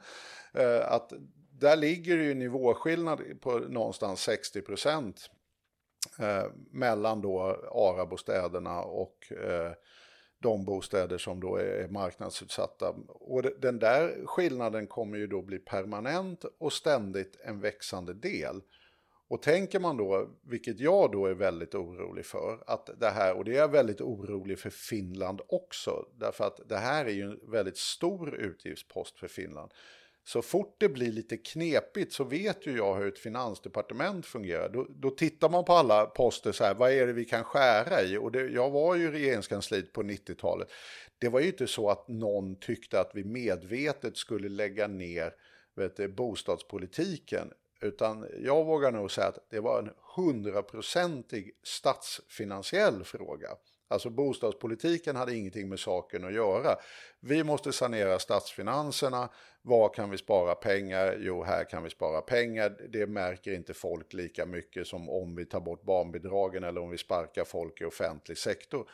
Eh, att där ligger det ju nivåskillnad på någonstans 60 procent eh, mellan då ARA-bostäderna och eh, de bostäder som då är marknadsutsatta. Och den där skillnaden kommer ju då bli permanent och ständigt en växande del. Och tänker man då, vilket jag då är väldigt orolig för, att det här, och det är jag väldigt orolig för Finland också, därför att det här är ju en väldigt stor utgiftspost för Finland. Så fort det blir lite knepigt så vet ju jag hur ett finansdepartement fungerar. Då, då tittar man på alla poster så här, vad är det vi kan skära i? Och det, jag var ju regeringskansliet på 90-talet. Det var ju inte så att någon tyckte att vi medvetet skulle lägga ner vet du, bostadspolitiken. Utan jag vågar nog säga att det var en hundraprocentig statsfinansiell fråga. Alltså bostadspolitiken hade ingenting med saken att göra. Vi måste sanera statsfinanserna. Var kan vi spara pengar? Jo, här kan vi spara pengar. Det märker inte folk lika mycket som om vi tar bort barnbidragen eller om vi sparkar folk i offentlig sektor.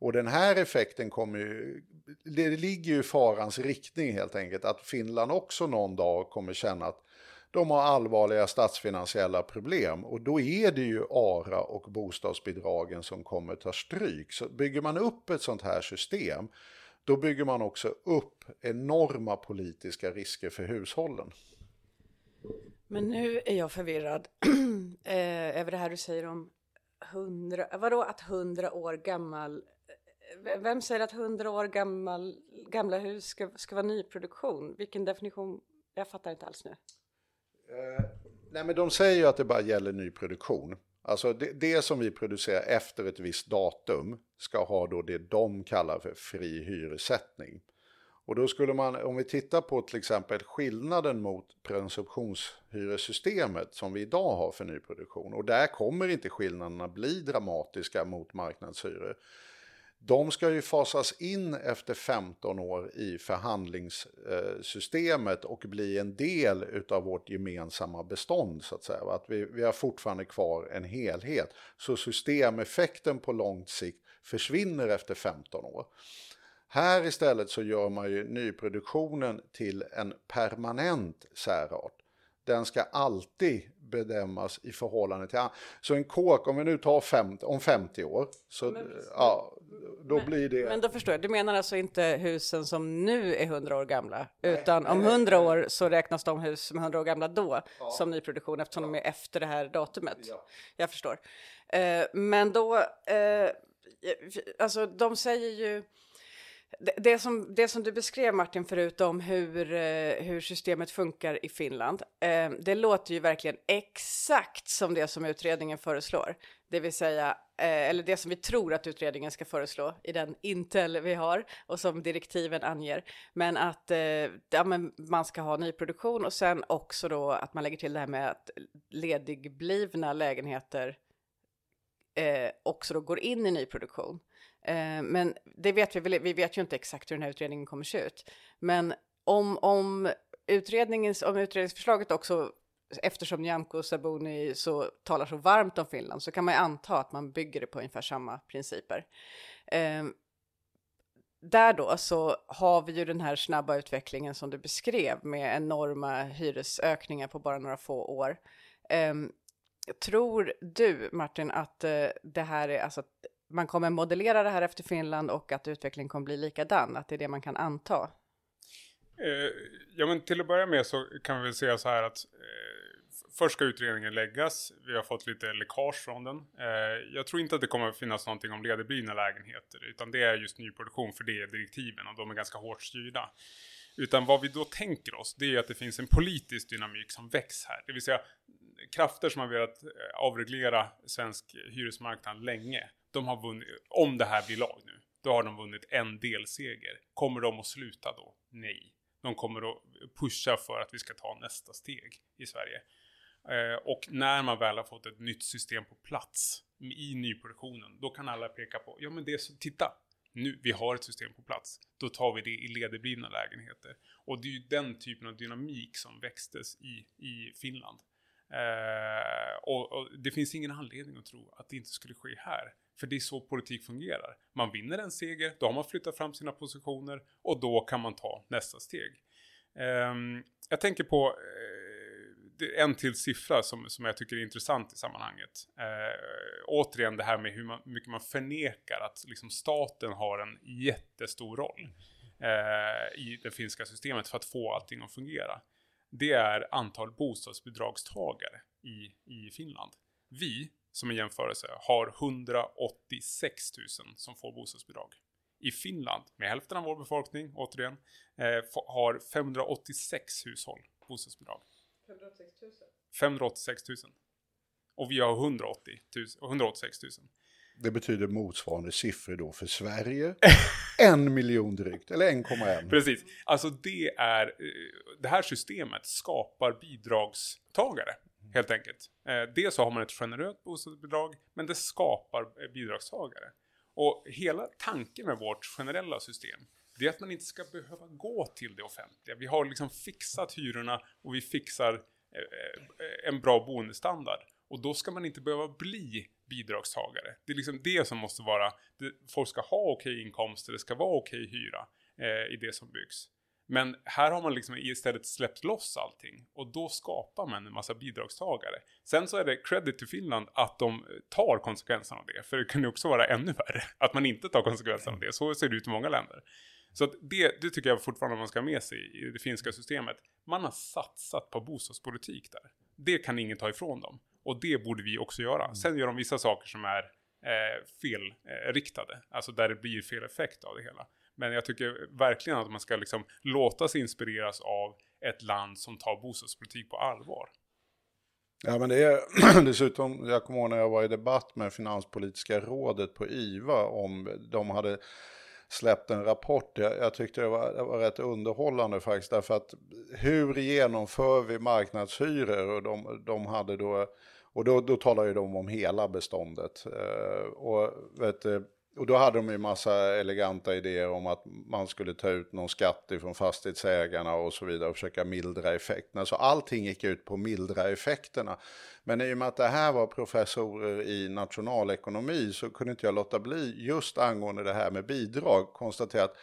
Och den här effekten kommer ju, det ligger ju i farans riktning helt enkelt, att Finland också någon dag kommer känna att de har allvarliga statsfinansiella problem och då är det ju ARA och bostadsbidragen som kommer ta stryk. Så bygger man upp ett sånt här system då bygger man också upp enorma politiska risker för hushållen. Men nu är jag förvirrad eh, över det här du säger om hundra, vadå att hundra år gammal eh, vem säger att hundra år gammal, gamla hus ska, ska vara nyproduktion? Vilken definition? Jag fattar inte alls nu. Eh, nej men de säger ju att det bara gäller nyproduktion. Alltså det, det, som vi producerar efter ett visst datum ska ha då det de kallar för fri hyressättning. Och då skulle man, om vi tittar på till exempel skillnaden mot presumtionshyressystemet som vi idag har för nyproduktion. Och där kommer inte skillnaderna bli dramatiska mot marknadshyror de ska ju fasas in efter 15 år i förhandlingssystemet och bli en del av vårt gemensamma bestånd så att säga. Att vi, vi har fortfarande kvar en helhet. Så systemeffekten på lång sikt försvinner efter 15 år. Här istället så gör man ju nyproduktionen till en permanent särart. Den ska alltid bedömas i förhållande till Så en kåk, om vi nu tar 50, om 50 år, så men, ja, då men, blir det... Men då förstår jag, du menar alltså inte husen som nu är 100 år gamla, utan nej, om 100 år så räknas de hus som är 100 år gamla då ja. som nyproduktion eftersom ja. de är efter det här datumet. Ja. Jag förstår. Eh, men då, eh, alltså de säger ju det, som, det som du beskrev Martin förut om hur, eh, hur systemet funkar i Finland, eh, det låter ju verkligen exakt som det som utredningen föreslår. Det vill säga, eh, eller det som vi tror att utredningen ska föreslå i den Intel vi har och som direktiven anger. Men att eh, ja, men man ska ha nyproduktion och sen också då att man lägger till det här med att ledigblivna lägenheter eh, också då går in i nyproduktion. Eh, men det vet vi väl, vi vet ju inte exakt hur den här utredningen kommer se ut. Men om, om, utredningens, om utredningsförslaget också, eftersom Nyamko Sabuni så talar så varmt om Finland, så kan man ju anta att man bygger det på ungefär samma principer. Eh, där då så har vi ju den här snabba utvecklingen som du beskrev med enorma hyresökningar på bara några få år. Eh, tror du, Martin, att eh, det här är, alltså man kommer modellera det här efter Finland och att utvecklingen kommer bli likadan, att det är det man kan anta? Eh, ja, men till att börja med så kan vi väl säga så här att eh, först ska utredningen läggas. Vi har fått lite läckage från den. Eh, jag tror inte att det kommer att finnas någonting om ledigblivna lägenheter, utan det är just nyproduktion för det är direktiven och de är ganska hårt styrda. Utan vad vi då tänker oss, det är att det finns en politisk dynamik som väcks här. Det vill säga, krafter som har velat eh, avreglera svensk hyresmarknad länge, de har vunnit, om det här blir lag nu, då har de vunnit en delseger. Kommer de att sluta då? Nej. De kommer att pusha för att vi ska ta nästa steg i Sverige. Eh, och när man väl har fått ett nytt system på plats i nyproduktionen, då kan alla peka på, ja men det är så, titta, nu, vi har ett system på plats, då tar vi det i ledigblivna lägenheter. Och det är ju den typen av dynamik som växtes i, i Finland. Eh, och, och, det finns ingen anledning att tro att det inte skulle ske här. För det är så politik fungerar. Man vinner en seger, då har man flyttat fram sina positioner och då kan man ta nästa steg. Eh, jag tänker på eh, en till siffra som, som jag tycker är intressant i sammanhanget. Eh, återigen det här med hur man, mycket man förnekar att liksom, staten har en jättestor roll eh, i det finska systemet för att få allting att fungera det är antal bostadsbidragstagare i, i Finland. Vi, som en jämförelse, har 186 000 som får bostadsbidrag. I Finland, med hälften av vår befolkning, återigen, eh, har 586 hushåll bostadsbidrag. 586 000? 586 000. Och vi har 180 000, 186 000. Det betyder motsvarande siffror då för Sverige. en miljon drygt, eller 1,1. Precis. Alltså det är, eh, det här systemet skapar bidragstagare. Mm. Helt enkelt. Eh, dels så har man ett generöst bostadsbidrag, men det skapar eh, bidragstagare. Och hela tanken med vårt generella system, det är att man inte ska behöva gå till det offentliga. Vi har liksom fixat hyrorna och vi fixar eh, eh, en bra boendestandard. Och då ska man inte behöva bli bidragstagare. Det är liksom det som måste vara, det, folk ska ha okej inkomster, det ska vara okej hyra eh, i det som byggs. Men här har man liksom istället släppt loss allting och då skapar man en massa bidragstagare. Sen så är det credit till Finland att de tar konsekvenserna av det, för det kan ju också vara ännu värre att man inte tar konsekvenserna av det. Så ser det ut i många länder. Så det, det tycker jag fortfarande man ska ha med sig i det finska systemet. Man har satsat på bostadspolitik där. Det kan ingen ta ifrån dem. Och det borde vi också göra. Mm. Sen gör de vissa saker som är eh, felriktade, eh, alltså där det blir fel effekt av det hela. Men jag tycker verkligen att man ska liksom låta sig inspireras av ett land som tar bostadspolitik på allvar. Ja men det är dessutom, jag kommer ihåg när jag var i debatt med Finanspolitiska rådet på IVA om de hade släppt en rapport. Jag, jag tyckte det var, det var rätt underhållande faktiskt därför att hur genomför vi marknadshyror och de, de hade då och då, då talar ju de om hela beståndet. Eh, och, vet, och då hade de ju massa eleganta idéer om att man skulle ta ut någon skatt ifrån fastighetsägarna och så vidare och försöka mildra effekterna. Så allting gick ut på att mildra effekterna. Men i och med att det här var professorer i nationalekonomi så kunde inte jag låta bli just angående det här med bidrag konstatera att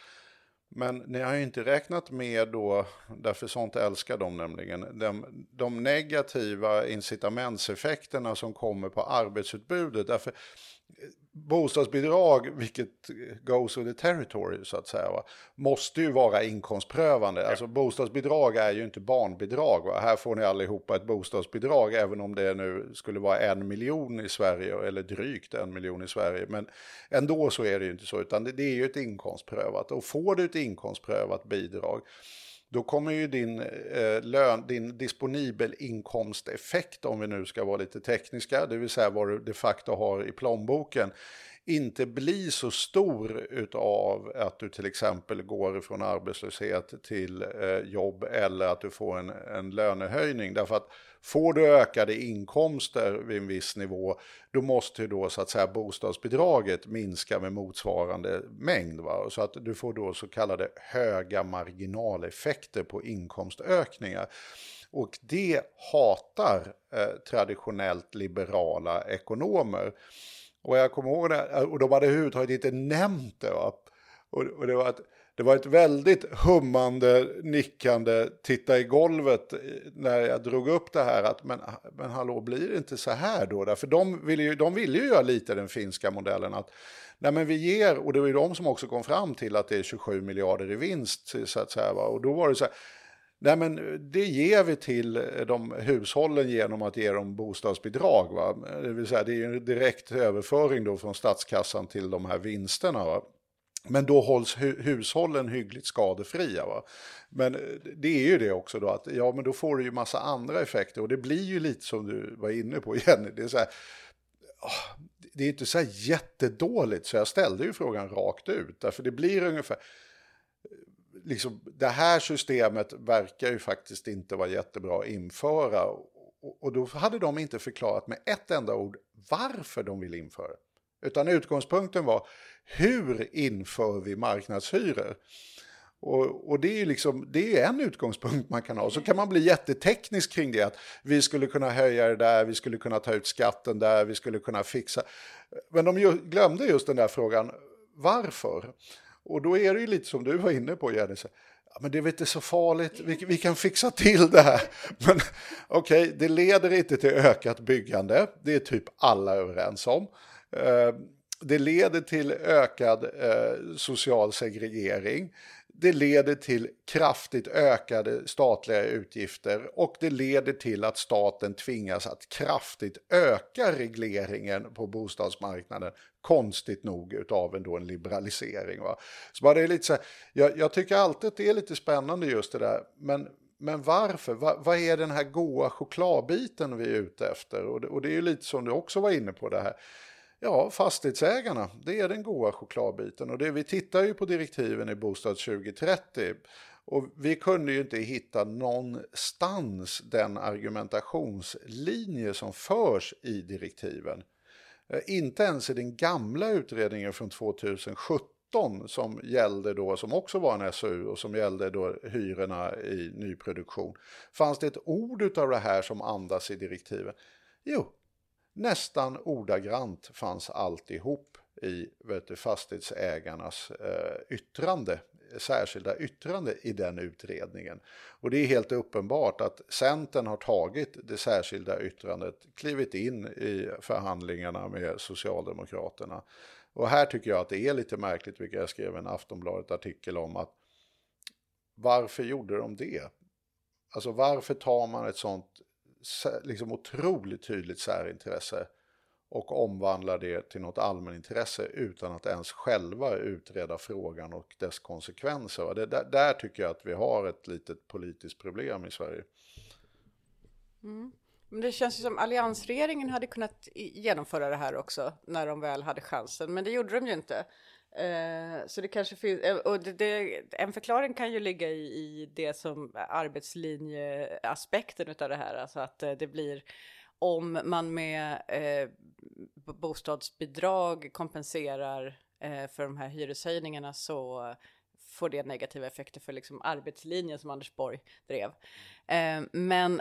men ni har ju inte räknat med då, därför sånt älskar de nämligen, de, de negativa incitamentseffekterna som kommer på arbetsutbudet. Därför bostadsbidrag, vilket goes with the territory så att säga, va? måste ju vara inkomstprövande. Ja. Alltså bostadsbidrag är ju inte barnbidrag. Va? Här får ni allihopa ett bostadsbidrag, även om det nu skulle vara en miljon i Sverige, eller drygt en miljon i Sverige. Men ändå så är det ju inte så, utan det, det är ju ett inkomstprövat. Och får du ett inkomstprövat bidrag, då kommer ju din, eh, lön, din disponibel inkomsteffekt, om vi nu ska vara lite tekniska, det vill säga vad du de facto har i plånboken, inte bli så stor utav att du till exempel går från arbetslöshet till eh, jobb eller att du får en, en lönehöjning. Därför att får du ökade inkomster vid en viss nivå, då måste ju då så att säga bostadsbidraget minska med motsvarande mängd. Va? Så att du får då så kallade höga marginaleffekter på inkomstökningar. Och det hatar eh, traditionellt liberala ekonomer. Och jag kommer ihåg det, och de hade överhuvudtaget inte nämnt det. Va? Och, och det var att det var ett väldigt hummande, nickande, titta i golvet eh, när jag drog upp det här. Att, men, ah, men hallå, blir det inte så här då? För de ville ju, de ville ju göra lite den finska modellen. att Nej men vi ger, och det var ju de som också kom fram till att det är 27 miljarder i vinst. Så att säga. Och då var det så här, Nej men eh, det ger vi till eh, de hushållen genom att ge dem bostadsbidrag. Va? Det vill säga det är ju en direkt överföring då från statskassan till de här vinsterna. Va? Men då hålls hu hushållen hyggligt skadefria. Va? Men eh, det är ju det också då att ja men då får du ju massa andra effekter och det blir ju lite som du var inne på Jenny. Det är så här, oh, det är inte så här jättedåligt så jag ställde ju frågan rakt ut därför det blir ungefär eh, liksom, det här systemet verkar ju faktiskt inte vara jättebra att införa. Och, och då hade de inte förklarat med ett enda ord varför de vill införa. Utan utgångspunkten var hur inför vi marknadshyror? Och, och, det är liksom, det är en utgångspunkt man kan ha. Så kan man bli jätteteknisk kring det. Att vi skulle kunna höja det där, vi skulle kunna ta ut skatten där, vi skulle kunna fixa. Men de ju, glömde just den där frågan, varför? Och då är det ju lite som du var inne på, Jenny. Ja, men det är väl inte så farligt, vi, vi kan fixa till det här. Men okej, okay, det leder inte till ökat byggande, det är typ alla överens om. Eh, det leder till ökad eh, social segregering. Det leder till kraftigt ökade statliga utgifter och det leder till att staten tvingas att kraftigt öka regleringen på bostadsmarknaden. Konstigt nog utav en, då en liberalisering. Va? Så bara det är lite så här, jag, jag, tycker alltid att det är lite spännande just det där. Men, men varför? Va, vad är den här goa chokladbiten vi är ute efter? Och det, och det är ju lite som du också var inne på det här Ja, fastighetsägarna, det är den goda chokladbiten. Och det, vi tittar ju på direktiven i Bostad 2030. Och vi kunde ju inte hitta någonstans den argumentationslinje som förs i direktiven. Eh, inte ens i den gamla utredningen från 2017 som gällde då, som också var en SOU och som gällde då hyrorna i nyproduktion. Fanns det ett ord utav det här som andas i direktiven? Jo, Nästan ordagrant fanns alltihop i vet du, fastighetsägarnas eh, yttrande, särskilda yttrande i den utredningen. Och det är helt uppenbart att Centern har tagit det särskilda yttrandet, klivit in i förhandlingarna med Socialdemokraterna. Och här tycker jag att det är lite märkligt, vilket jag skrev en Aftonbladet-artikel om, att varför gjorde de det? Alltså varför tar man ett sånt liksom otroligt tydligt särintresse och omvandlar det till något allmänintresse utan att ens själva utreda frågan och dess konsekvenser. Det, där, där tycker jag att vi har ett litet politiskt problem i Sverige. Mm. Men det känns ju som alliansregeringen hade kunnat genomföra det här också när de väl hade chansen, men det gjorde de ju inte. Eh, så det kanske finns, eh, och det, det, en förklaring kan ju ligga i, i det som arbetslinjeaspekten av det här, alltså att eh, det blir om man med bostadsbidrag kompenserar för de här hyreshöjningarna så får det negativa effekter för liksom arbetslinjen som Anders Borg drev. Eh, men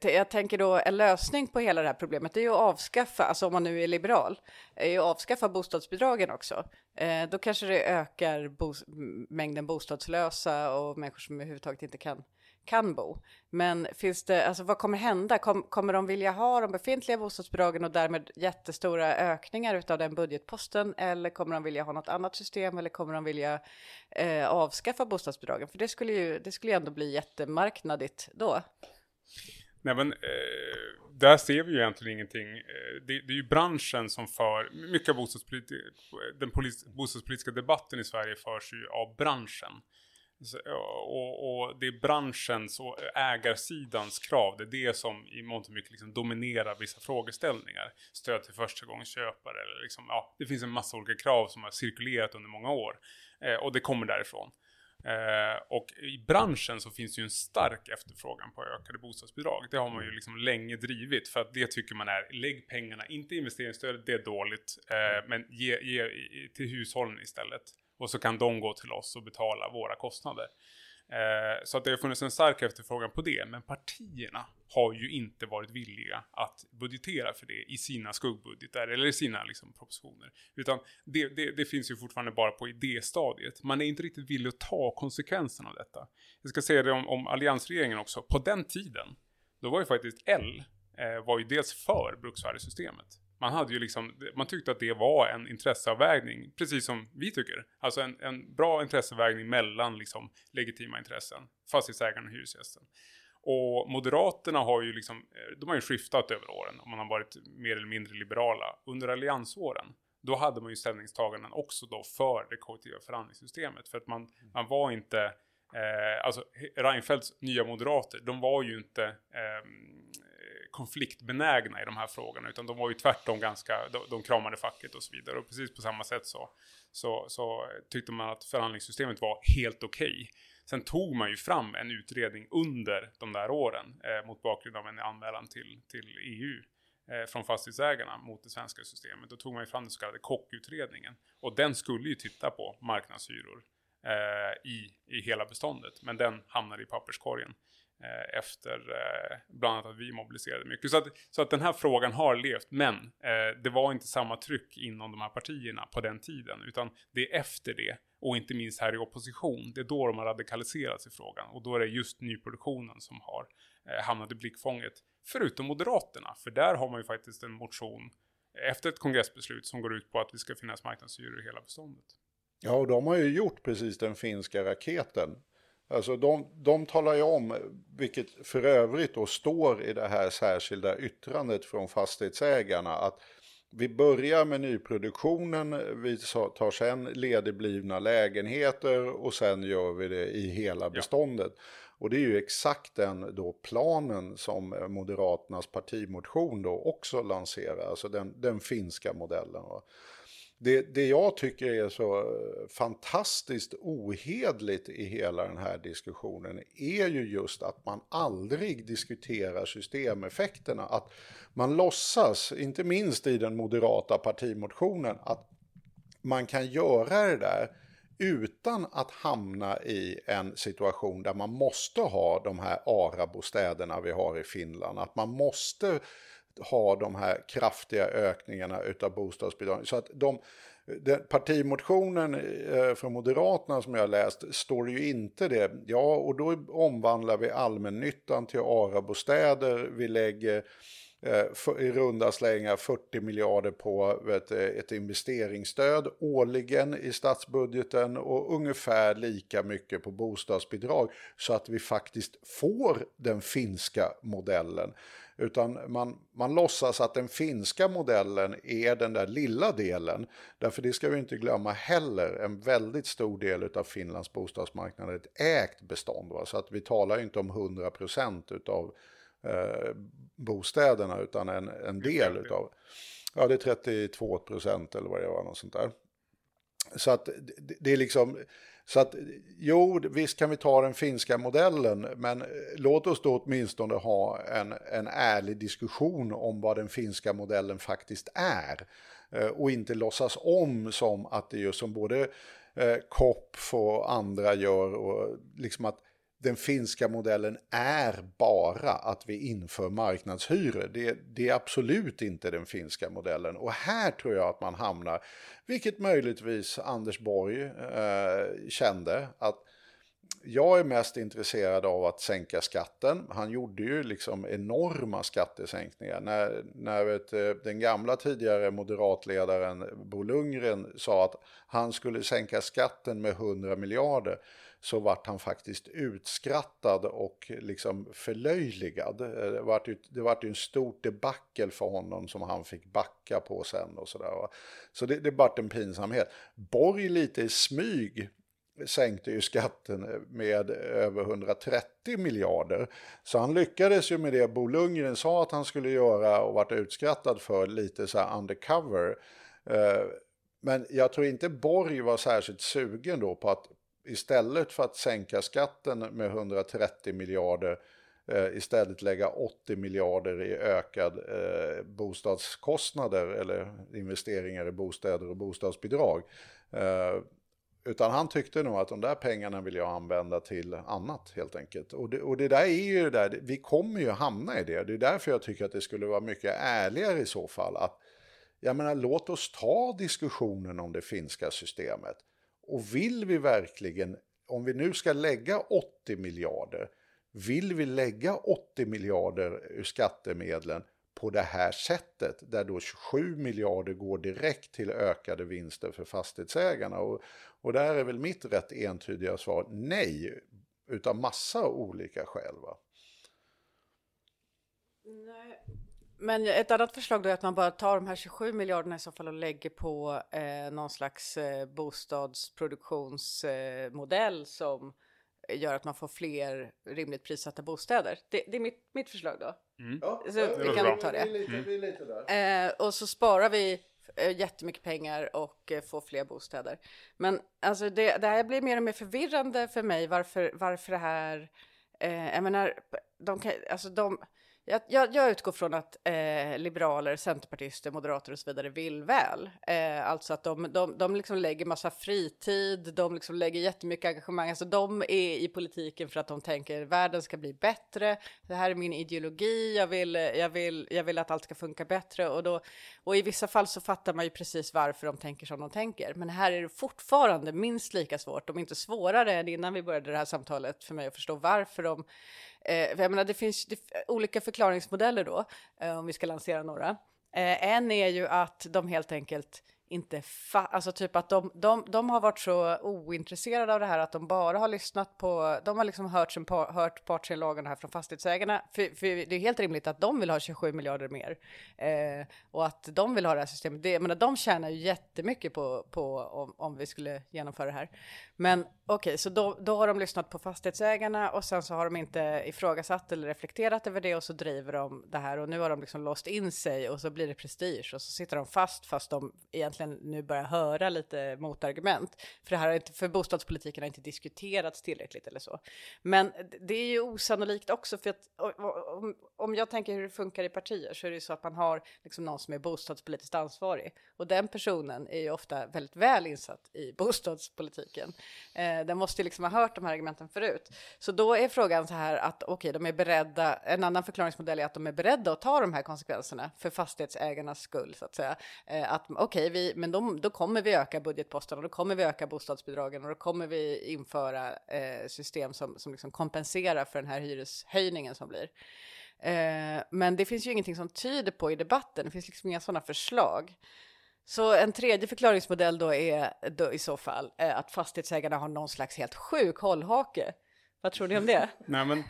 jag tänker då en lösning på hela det här problemet är ju att avskaffa, alltså om man nu är liberal, är ju att avskaffa bostadsbidragen också. Eh, då kanske det ökar bo mängden bostadslösa och människor som överhuvudtaget inte kan, kan bo. Men finns det, alltså vad kommer hända? Kom, kommer de vilja ha de befintliga bostadsbidragen och därmed jättestora ökningar utav den budgetposten? Eller kommer de vilja ha något annat system? Eller kommer de vilja eh, avskaffa bostadsbidragen? För det skulle ju, det skulle ju ändå bli jättemarknadigt då. Nej men, eh, där ser vi ju egentligen ingenting. Eh, det, det, är ju branschen som för, mycket av bostadspoliti den polis, bostadspolitiska debatten i Sverige förs ju av branschen. Så, eh, och, och, det är branschens och ägarsidans krav, det är det som i mångt och mycket liksom dominerar vissa frågeställningar. Stöd till förstagångsköpare, eller liksom, ja, det finns en massa olika krav som har cirkulerat under många år. Eh, och det kommer därifrån. Eh, och i branschen så finns det ju en stark efterfrågan på ökade bostadsbidrag. Det har man ju mm. liksom länge drivit för att det tycker man är, lägg pengarna, inte investeringsstödet, det är dåligt, eh, mm. men ge, ge till hushållen istället. Och så kan de gå till oss och betala våra kostnader. Eh, så att det har funnits en stark efterfrågan på det, men partierna har ju inte varit villiga att budgetera för det i sina skuggbudgetar eller i sina liksom, propositioner. Utan det, det, det, finns ju fortfarande bara på idéstadiet. Man är inte riktigt villig att ta konsekvenserna av detta. Jag ska säga det om, om alliansregeringen också. På den tiden, då var ju faktiskt L eh, var ju dels för bruksvärdessystemet. Man, hade ju liksom, man tyckte att det var en intresseavvägning, precis som vi tycker. Alltså en, en bra intresseavvägning mellan liksom legitima intressen, fastighetsägaren och hyresgästen. Och Moderaterna har ju liksom, eh, de har ju skiftat över åren och man har varit mer eller mindre liberala. Under alliansåren, då hade man ju ställningstaganden också då för det kollektiva förhandlingssystemet. För att man, man var inte, eh, alltså Reinfeldts nya moderater, de var ju inte eh, konfliktbenägna i de här frågorna, utan de var ju tvärtom ganska, de, de kramade facket och så vidare. Och precis på samma sätt så, så, så tyckte man att förhandlingssystemet var helt okej. Okay. Sen tog man ju fram en utredning under de där åren eh, mot bakgrund av en anmälan till, till EU eh, från fastighetsägarna mot det svenska systemet. Då tog man ju fram den så kallade kockutredningen. Och den skulle ju titta på marknadshyror eh, i, i hela beståndet. Men den hamnade i papperskorgen. Eh, efter eh, bland annat att vi mobiliserade mycket. Så att, så att den här frågan har levt, men eh, det var inte samma tryck inom de här partierna på den tiden, utan det är efter det, och inte minst här i opposition, det är då de har radikaliserats i frågan. Och då är det just nyproduktionen som har eh, hamnat i blickfånget. Förutom Moderaterna, för där har man ju faktiskt en motion efter ett kongressbeslut som går ut på att det ska finnas marknadshyror i hela beståndet. Ja, och de har ju gjort precis den finska raketen Alltså de, de talar ju om, vilket för övrigt då står i det här särskilda yttrandet från fastighetsägarna, att vi börjar med nyproduktionen, vi tar sen ledigblivna lägenheter och sen gör vi det i hela beståndet. Ja. Och det är ju exakt den då planen som Moderaternas partimotion då också lanserar, alltså den, den finska modellen. Va? Det, det jag tycker är så eh, fantastiskt ohedligt i hela den här diskussionen är ju just att man aldrig diskuterar systemeffekterna. Att man låtsas, inte minst i den moderata partimotionen, att man kan göra det där utan att hamna i en situation där man måste ha de här ARA-bostäderna vi har i Finland. Att man måste ha de här kraftiga ökningarna utav bostadsbidragen. Så att de, den, partimotionen eh, från Moderaterna som jag läst står ju inte det. Ja, och då omvandlar vi allmännyttan till ARA-bostäder. Vi lägger eh, i runda slängar 40 miljarder på vet, eh, ett investeringsstöd årligen i statsbudgeten och ungefär lika mycket på bostadsbidrag så att vi faktiskt får den finska modellen. Utan man, man låtsas att den finska modellen är den där lilla delen. Därför det ska vi inte glömma heller. En väldigt stor del av Finlands bostadsmarknad är ett ägt bestånd. Va? Så att vi talar inte om 100% av eh, bostäderna utan en, en del utav. Ja, det är 32% eller vad det var, något sånt där. Så att det, det är liksom, så att jo, visst kan vi ta den finska modellen, men eh, låt oss då åtminstone ha en, en ärlig diskussion om vad den finska modellen faktiskt är. Eh, och inte låtsas om som att det är som både eh, Kopf och andra gör, och liksom att den finska modellen är bara att vi inför marknadshyror. Det, det, är absolut inte den finska modellen. Och här tror jag att man hamnar, vilket möjligtvis Anders Borg eh, kände, att jag är mest intresserad av att sänka skatten. Han gjorde ju liksom enorma skattesänkningar. När, när vet, eh, den gamla tidigare moderatledaren Bo Lundgren sa att han skulle sänka skatten med 100 miljarder så vart han faktiskt utskrattad och liksom förlöjligad. Eh, det vart ju, det vart ju en stort debacle för honom som han fick backa på sen och sådär. Så det, det vart en pinsamhet. Borg lite i smyg sänkte ju skatten eh, med över 130 miljarder. Så han lyckades ju med det Bo Lundgren sa att han skulle göra och vart utskrattad för lite så här undercover. Eh, men jag tror inte Borg var särskilt sugen då på att istället för att sänka skatten med 130 miljarder eh, istället lägga 80 miljarder i ökad eh, bostadskostnader eller investeringar i bostäder och bostadsbidrag. Eh, utan han tyckte nog att de där pengarna vill jag använda till annat helt enkelt. Och det, och det där är ju det där, vi kommer ju hamna i det. Det är därför jag tycker att det skulle vara mycket ärligare i så fall. att Jag menar, låt oss ta diskussionen om det finska systemet. Och vill vi verkligen, om vi nu ska lägga 80 miljarder, vill vi lägga 80 miljarder ur skattemedlen på det här sättet, där då 27 miljarder går direkt till ökade vinster för fastighetsägarna. Och, och där är väl mitt rätt entydiga svar nej, utav massa olika skäl. Va? Nej, men ett annat förslag då är att man bara tar de här 27 miljarderna i så fall och lägger på eh, någon slags eh, bostadsproduktionsmodell eh, som gör att man får fler rimligt prissatta bostäder. Det, det är mitt, mitt förslag då. Mm. Ja, Så vi kan ja, ta det. Vi är lite, vi är lite där. Eh, och så sparar vi eh, jättemycket pengar och eh, får fler bostäder. Men alltså det, det här blir mer och mer förvirrande för mig varför, varför det här, eh, jag menar, de kan, alltså de, jag, jag, jag utgår från att eh, liberaler, centerpartister, moderater och så vidare vill väl. Eh, alltså att de, de, de liksom lägger massa fritid, de liksom lägger jättemycket engagemang. Alltså de är i politiken för att de tänker världen ska bli bättre. Det här är min ideologi, jag vill, jag vill, jag vill att allt ska funka bättre. Och, då, och i vissa fall så fattar man ju precis varför de tänker som de tänker. Men här är det fortfarande minst lika svårt, om inte svårare än innan vi började det här samtalet för mig att förstå varför de Eh, för jag menar, det finns det, olika förklaringsmodeller då, eh, om vi ska lansera några. Eh, en är ju att de helt enkelt inte fa- alltså typ att de, de, de har varit så ointresserade av det här att de bara har lyssnat på, de har liksom hört, sin par, hört partsinlagan här från fastighetsägarna, för, för det är helt rimligt att de vill ha 27 miljarder mer eh, och att de vill ha det här systemet. Det, jag menar, de tjänar ju jättemycket på, på om, om vi skulle genomföra det här. Men okej, okay, så då, då har de lyssnat på fastighetsägarna och sen så har de inte ifrågasatt eller reflekterat över det och så driver de det här och nu har de liksom låst in sig och så blir det prestige och så sitter de fast fast de egentligen nu börjar höra lite motargument. För det här har inte, för bostadspolitiken har inte diskuterats tillräckligt eller så. Men det är ju osannolikt också för att om, om jag tänker hur det funkar i partier så är det ju så att man har liksom någon som är bostadspolitiskt ansvarig och den personen är ju ofta väldigt väl insatt i bostadspolitiken. Eh, den måste ju liksom ha hört de här argumenten förut. Så då är frågan så här att okej, okay, de är beredda. En annan förklaringsmodell är att de är beredda att ta de här konsekvenserna för fastighetsägarnas skull så att säga. Eh, att okej, okay, vi men de, då kommer vi öka budgetposten och då kommer vi öka bostadsbidragen och då kommer vi införa eh, system som, som liksom kompenserar för den här hyreshöjningen som blir. Eh, men det finns ju ingenting som tyder på i debatten, det finns liksom inga sådana förslag. Så en tredje förklaringsmodell då är då i så fall eh, att fastighetsägarna har någon slags helt sjuk hållhake. Vad tror ni om det? Nej, men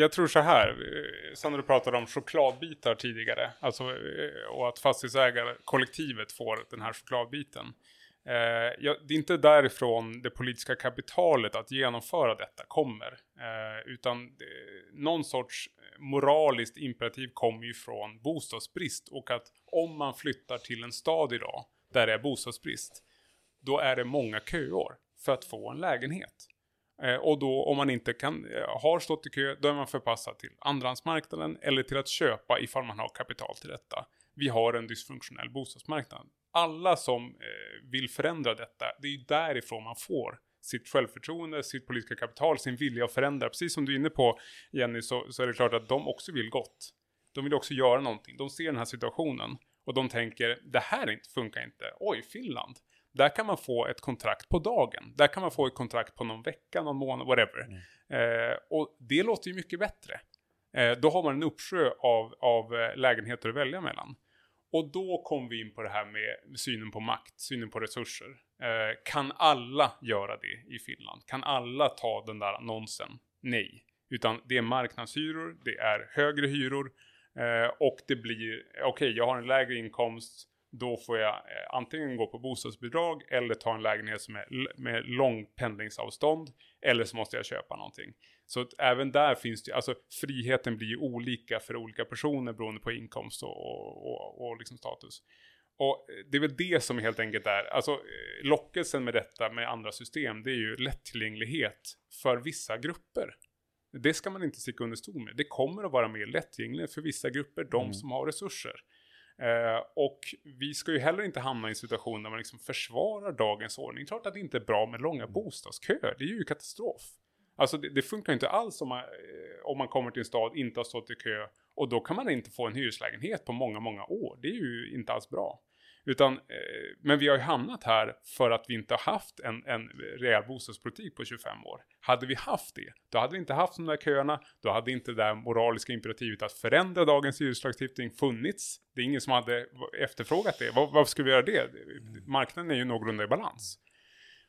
jag tror så här, eh, Sandra pratade om chokladbitar tidigare, alltså, eh, och att fastighetsägarkollektivet får den här chokladbiten. Eh, ja, det är inte därifrån det politiska kapitalet att genomföra detta kommer, eh, utan eh, någon sorts moraliskt imperativ kommer ju från bostadsbrist och att om man flyttar till en stad idag där det är bostadsbrist, då är det många köer för att få en lägenhet. Eh, och då om man inte kan, eh, har stått i kö, då är man förpassad till andrahandsmarknaden eller till att köpa ifall man har kapital till detta. Vi har en dysfunktionell bostadsmarknad. Alla som eh, vill förändra detta, det är ju därifrån man får sitt självförtroende, sitt politiska kapital, sin vilja att förändra. Precis som du är inne på Jenny, så, så är det klart att de också vill gott. De vill också göra någonting. De ser den här situationen och de tänker, det här funkar inte. Oj, Finland. Där kan man få ett kontrakt på dagen. Där kan man få ett kontrakt på någon vecka, någon månad, whatever. Mm. Eh, och det låter ju mycket bättre. Eh, då har man en uppsjö av, av eh, lägenheter att välja mellan. Och då kommer vi in på det här med synen på makt, synen på resurser. Eh, kan alla göra det i Finland? Kan alla ta den där annonsen? Nej. Utan det är marknadshyror, det är högre hyror eh, och det blir, okej okay, jag har en lägre inkomst, då får jag eh, antingen gå på bostadsbidrag eller ta en lägenhet som är med långt pendlingsavstånd. Eller så måste jag köpa någonting. Så att även där finns det, alltså friheten blir ju olika för olika personer beroende på inkomst och, och, och, och liksom status. Och det är väl det som helt enkelt är, alltså eh, lockelsen med detta med andra system, det är ju lättillgänglighet för vissa grupper. Det ska man inte sticka under stol med. Det kommer att vara mer lättillgängligt för vissa grupper, de mm. som har resurser. Eh, och vi ska ju heller inte hamna i en situation där man liksom försvarar dagens ordning. Klart att det inte är bra med långa bostadsköer, det är ju katastrof. Alltså det, det funkar inte alls om man, eh, om man kommer till en stad, inte har stått i kö och då kan man inte få en hyreslägenhet på många, många år. Det är ju inte alls bra. Utan, eh, men vi har ju hamnat här för att vi inte har haft en, en rejäl bostadspolitik på 25 år. Hade vi haft det, då hade vi inte haft de där köerna, då hade inte det där moraliska imperativet att förändra dagens hyreslagstiftning funnits. Det är ingen som hade efterfrågat det. Var, varför skulle vi göra det? Marknaden är ju någorlunda i balans.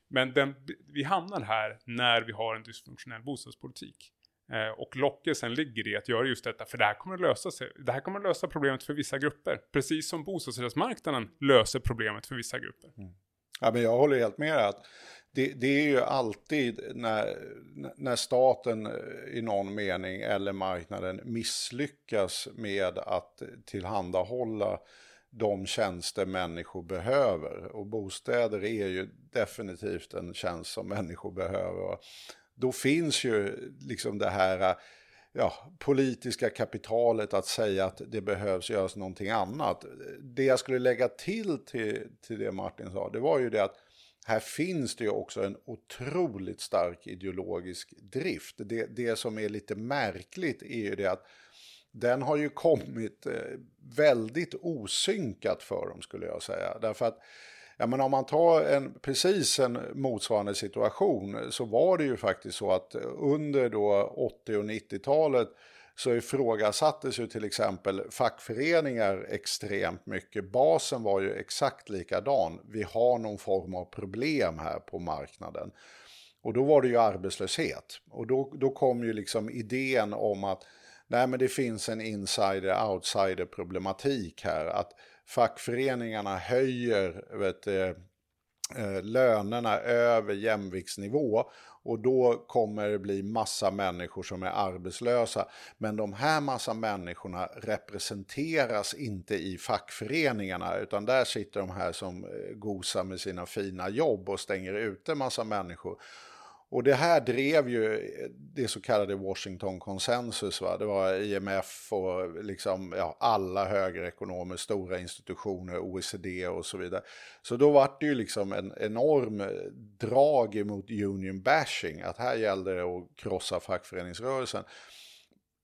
Men den, vi hamnar här när vi har en dysfunktionell bostadspolitik. Eh, och lockelsen ligger i att göra just detta, för det här kommer att lösa sig. Det här kommer att lösa problemet för vissa grupper, precis som bostadsrättsmarknaden löser problemet för vissa grupper. Mm. Ja, men jag håller helt med att det, det, är ju alltid när, när staten eh, i någon mening eller marknaden misslyckas med att tillhandahålla de tjänster människor behöver. Och bostäder är ju definitivt en tjänst som människor behöver. Då finns ju liksom det här ja, politiska kapitalet att säga att det behövs göras någonting annat. Det jag skulle lägga till, till till det Martin sa, det var ju det att här finns det ju också en otroligt stark ideologisk drift. Det, det som är lite märkligt är ju det att den har ju kommit eh, väldigt osynkat för dem skulle jag säga. Därför att Ja, men om man tar en, precis en motsvarande situation så var det ju faktiskt så att under då 80 och 90-talet så ifrågasattes ju till exempel fackföreningar extremt mycket. Basen var ju exakt likadan. Vi har någon form av problem här på marknaden. Och då var det ju arbetslöshet. Och då, då kom ju liksom idén om att nej men det finns en insider-outsider problematik här. Att fackföreningarna höjer vet, eh, eh, lönerna över jämviktsnivå och då kommer det bli massa människor som är arbetslösa. Men de här massa människorna representeras inte i fackföreningarna utan där sitter de här som eh, gosar med sina fina jobb och stänger ute massa människor. Och det här drev ju det så kallade Washington konsensus. Va? Det var IMF och liksom, ja, alla högerekonomer, stora institutioner, OECD och så vidare. Så då var det ju liksom en enorm drag emot union bashing. Att här gällde det att krossa fackföreningsrörelsen.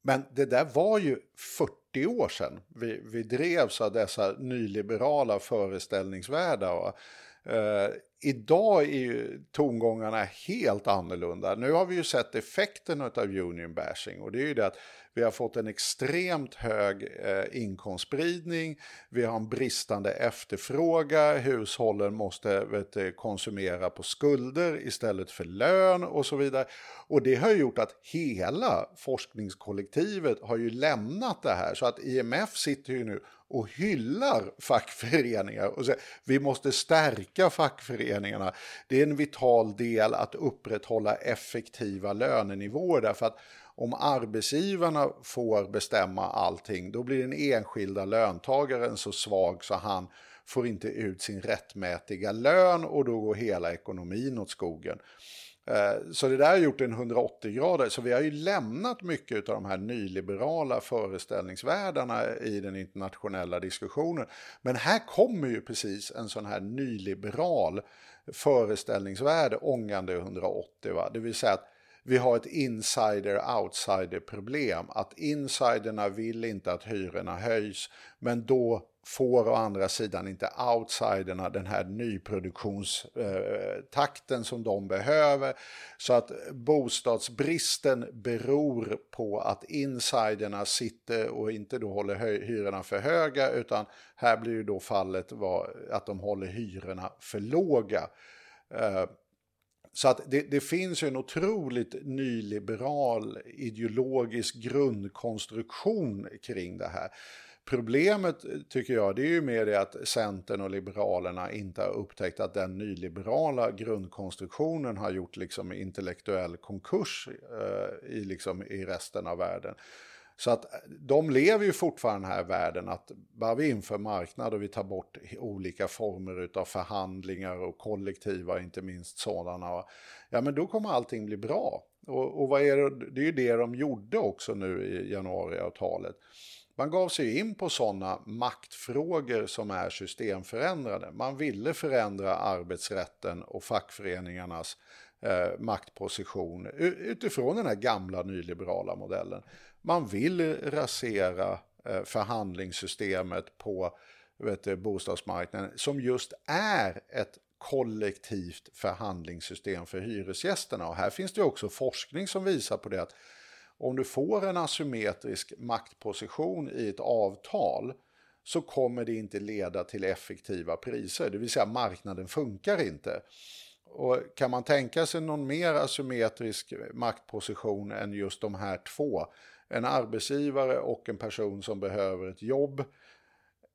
Men det där var ju 40 år sedan vi, vi drevs av dessa nyliberala föreställningsvärldar. Uh, idag är ju tongångarna helt annorlunda. Nu har vi ju sett effekten av union bashing och det är ju det att vi har fått en extremt hög eh, inkomstspridning, vi har en bristande efterfråga, hushållen måste vet, konsumera på skulder istället för lön och så vidare. Och det har gjort att hela forskningskollektivet har ju lämnat det här så att IMF sitter ju nu och hyllar fackföreningar och säger vi måste stärka fackföreningarna. Det är en vital del att upprätthålla effektiva lönenivåer därför att om arbetsgivarna får bestämma allting då blir den enskilda löntagaren så svag så han får inte ut sin rättmätiga lön och då går hela ekonomin åt skogen. Eh, så det där har gjort en 180 grader, så vi har ju lämnat mycket av de här nyliberala föreställningsvärldarna i den internationella diskussionen. Men här kommer ju precis en sån här nyliberal föreställningsvärld ångande 180, va? det vill säga att vi har ett insider-outsider problem. Att insiderna vill inte att hyrorna höjs, men då får å andra sidan inte outsiderna den här nyproduktionstakten eh, som de behöver. Så att bostadsbristen beror på att insiderna sitter och inte då håller hyrorna för höga utan här blir ju då fallet att de håller hyrorna för låga. Eh, så att det, det, finns ju en otroligt nyliberal ideologisk grundkonstruktion kring det här. Problemet eh, tycker jag det är ju mer det att Centern och Liberalerna inte har upptäckt att den nyliberala grundkonstruktionen har gjort liksom intellektuell konkurs eh, i, liksom, i resten av världen. Så att eh, de lever ju fortfarande den här världen att bara vi inför marknad och vi tar bort olika former av förhandlingar och kollektiva, inte minst sådana, ja men då kommer allting bli bra. Och, och vad är det, det är ju det de gjorde också nu i januariavtalet. Man gav sig in på sådana maktfrågor som är systemförändrade. Man ville förändra arbetsrätten och fackföreningarnas eh, maktposition utifrån den här gamla nyliberala modellen. Man vill rasera eh, förhandlingssystemet på vet bostadsmarknaden som just är ett kollektivt förhandlingssystem för hyresgästerna. Och här finns det också forskning som visar på det att om du får en asymmetrisk maktposition i ett avtal så kommer det inte leda till effektiva priser, det vill säga marknaden funkar inte. Och kan man tänka sig någon mer asymmetrisk maktposition än just de här två? En arbetsgivare och en person som behöver ett jobb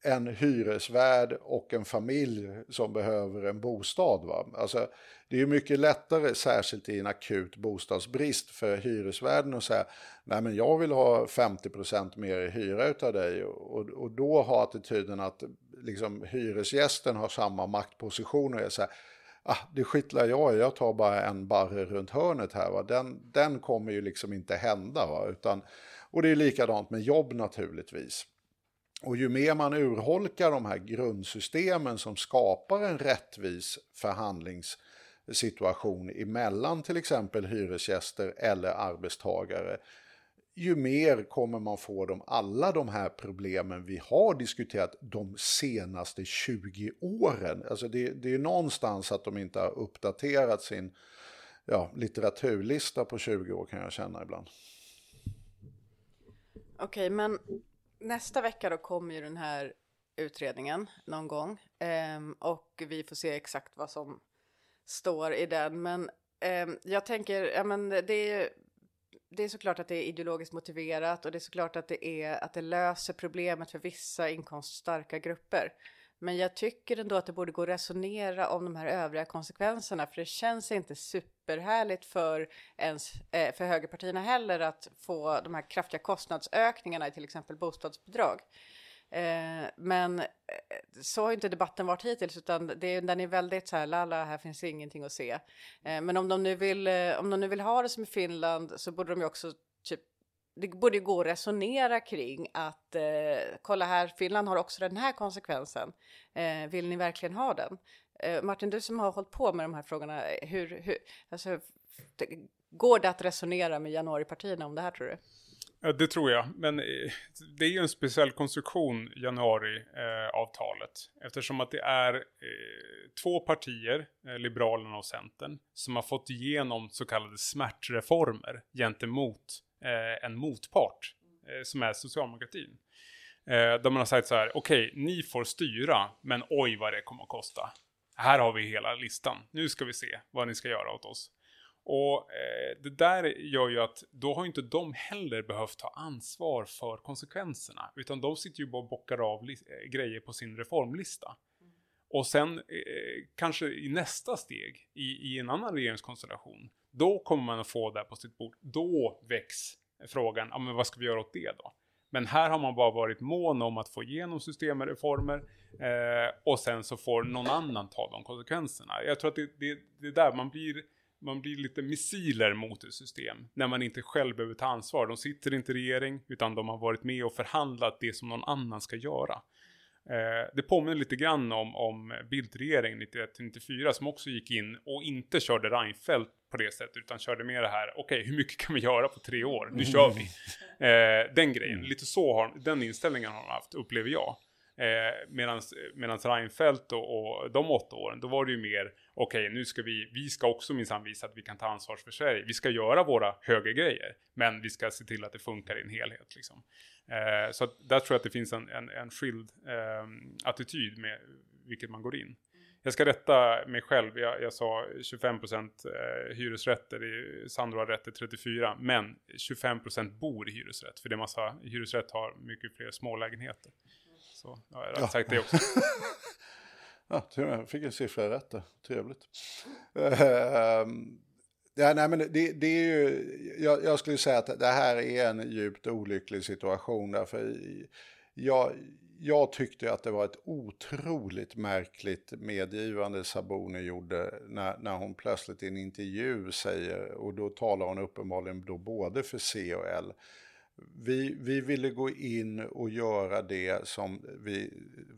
en hyresvärd och en familj som behöver en bostad. Va? Alltså, det är mycket lättare, särskilt i en akut bostadsbrist, för hyresvärden att säga nej men jag vill ha 50% mer i hyra utav dig och, och då har attityden att liksom, hyresgästen har samma maktposition och är så här, ah, det skitlar jag jag tar bara en barre runt hörnet här. Va? Den, den kommer ju liksom inte hända. Va? Utan, och det är likadant med jobb naturligtvis. Och ju mer man urholkar de här grundsystemen som skapar en rättvis förhandlingssituation emellan till exempel hyresgäster eller arbetstagare, ju mer kommer man få dem alla de här problemen vi har diskuterat de senaste 20 åren. Alltså det, det är någonstans att de inte har uppdaterat sin ja, litteraturlista på 20 år kan jag känna ibland. Okej, okay, men nästa vecka då kommer ju den här utredningen någon gång um, och vi får se exakt vad som står i den. Men um, jag tänker, ja men det är det är såklart att det är ideologiskt motiverat och det är såklart att det är att det löser problemet för vissa inkomststarka grupper. Men jag tycker ändå att det borde gå att resonera om de här övriga konsekvenserna, för det känns inte superhärligt för, ens, eh, för högerpartierna heller att få de här kraftiga kostnadsökningarna i till exempel bostadsbidrag. Eh, men eh, så har inte debatten varit hittills, utan det, den är väldigt så här, lala, här finns ingenting att se. Eh, men om de, nu vill, eh, om de nu vill ha det som i Finland så borde de ju också typ det borde gå att resonera kring att eh, kolla här, Finland har också den här konsekvensen. Eh, vill ni verkligen ha den? Eh, Martin, du som har hållit på med de här frågorna, hur, hur alltså, går det att resonera med januaripartierna om det här tror du? Ja, det tror jag, men eh, det är ju en speciell konstruktion, januariavtalet, eh, eftersom att det är eh, två partier, eh, Liberalerna och Centern, som har fått igenom så kallade smärtreformer gentemot eh, en motpart eh, som är socialdemokratin. Eh, där man har sagt så här, okej, okay, ni får styra, men oj vad det kommer att kosta. Här har vi hela listan. Nu ska vi se vad ni ska göra åt oss. Och eh, det där gör ju att då har inte de heller behövt ta ansvar för konsekvenserna. Utan de sitter ju bara och bockar av eh, grejer på sin reformlista. Mm. Och sen eh, kanske i nästa steg, i, i en annan regeringskonstellation, då kommer man att få det på sitt bord. Då väcks frågan, ja men vad ska vi göra åt det då? Men här har man bara varit mån om att få igenom systemreformer eh, och sen så får någon annan ta de konsekvenserna. Jag tror att det, det, det är där man blir, man blir lite missiler mot ett system när man inte själv behöver ta ansvar. De sitter inte i regering utan de har varit med och förhandlat det som någon annan ska göra. Eh, det påminner lite grann om, om Bildt-regeringen 91-94 som också gick in och inte körde Reinfeldt på det sättet utan körde med det här, okej okay, hur mycket kan vi göra på tre år? Nu kör vi. Eh, den grejen, mm. lite så har, den inställningen har de haft, upplever jag. Eh, Medan Reinfeldt och, och de åtta åren, då var det ju mer, okej okay, nu ska vi, vi ska också minsann visa att vi kan ta ansvar för Sverige. Vi ska göra våra högergrejer, men vi ska se till att det funkar i en helhet. Liksom. Eh, så att där tror jag att det finns en, en, en skild eh, attityd med vilket man går in. Jag ska rätta mig själv, jag, jag sa 25% eh, hyresrätter, Sandro har rätt till 34, men 25% bor i hyresrätt, för det är massa, hyresrätt har mycket fler smålägenheter. Så ja, jag har ja. sagt det också. ja, jag fick en siffra rätt där, trevligt. Uh, Ja, nej, men det, det är ju, jag, jag, skulle säga att det här är en djupt olycklig situation. Därför jag, jag tyckte att det var ett otroligt märkligt medgivande Sabuni gjorde när, när hon plötsligt i en intervju säger, och då talar hon uppenbarligen då både för C och L, vi, vi ville gå in och göra det som vi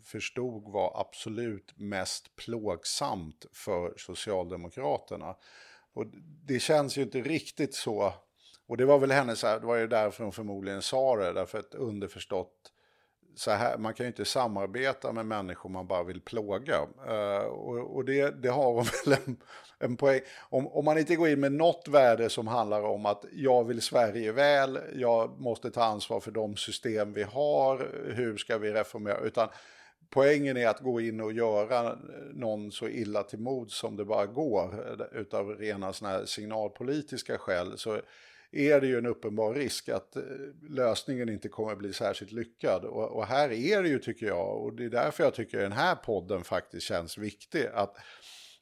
förstod var absolut mest plågsamt för Socialdemokraterna. Och det känns ju inte riktigt så. Och det var väl hennes, det var ju därför hon förmodligen sa det, därför att underförstått, så här, man kan ju inte samarbeta med människor man bara vill plåga. Uh, och, och det, det, har hon väl en, en poäng. Om, om man inte går in med något värde som handlar om att jag vill Sverige väl, jag måste ta ansvar för de system vi har, hur ska vi reformera, utan poängen är att gå in och göra någon så illa till mod som det bara går eh, utav rena såna här signalpolitiska skäl så är det ju en uppenbar risk att eh, lösningen inte kommer bli särskilt lyckad. Och, och, här är det ju, tycker jag, och det är därför jag tycker den här podden faktiskt känns viktig, att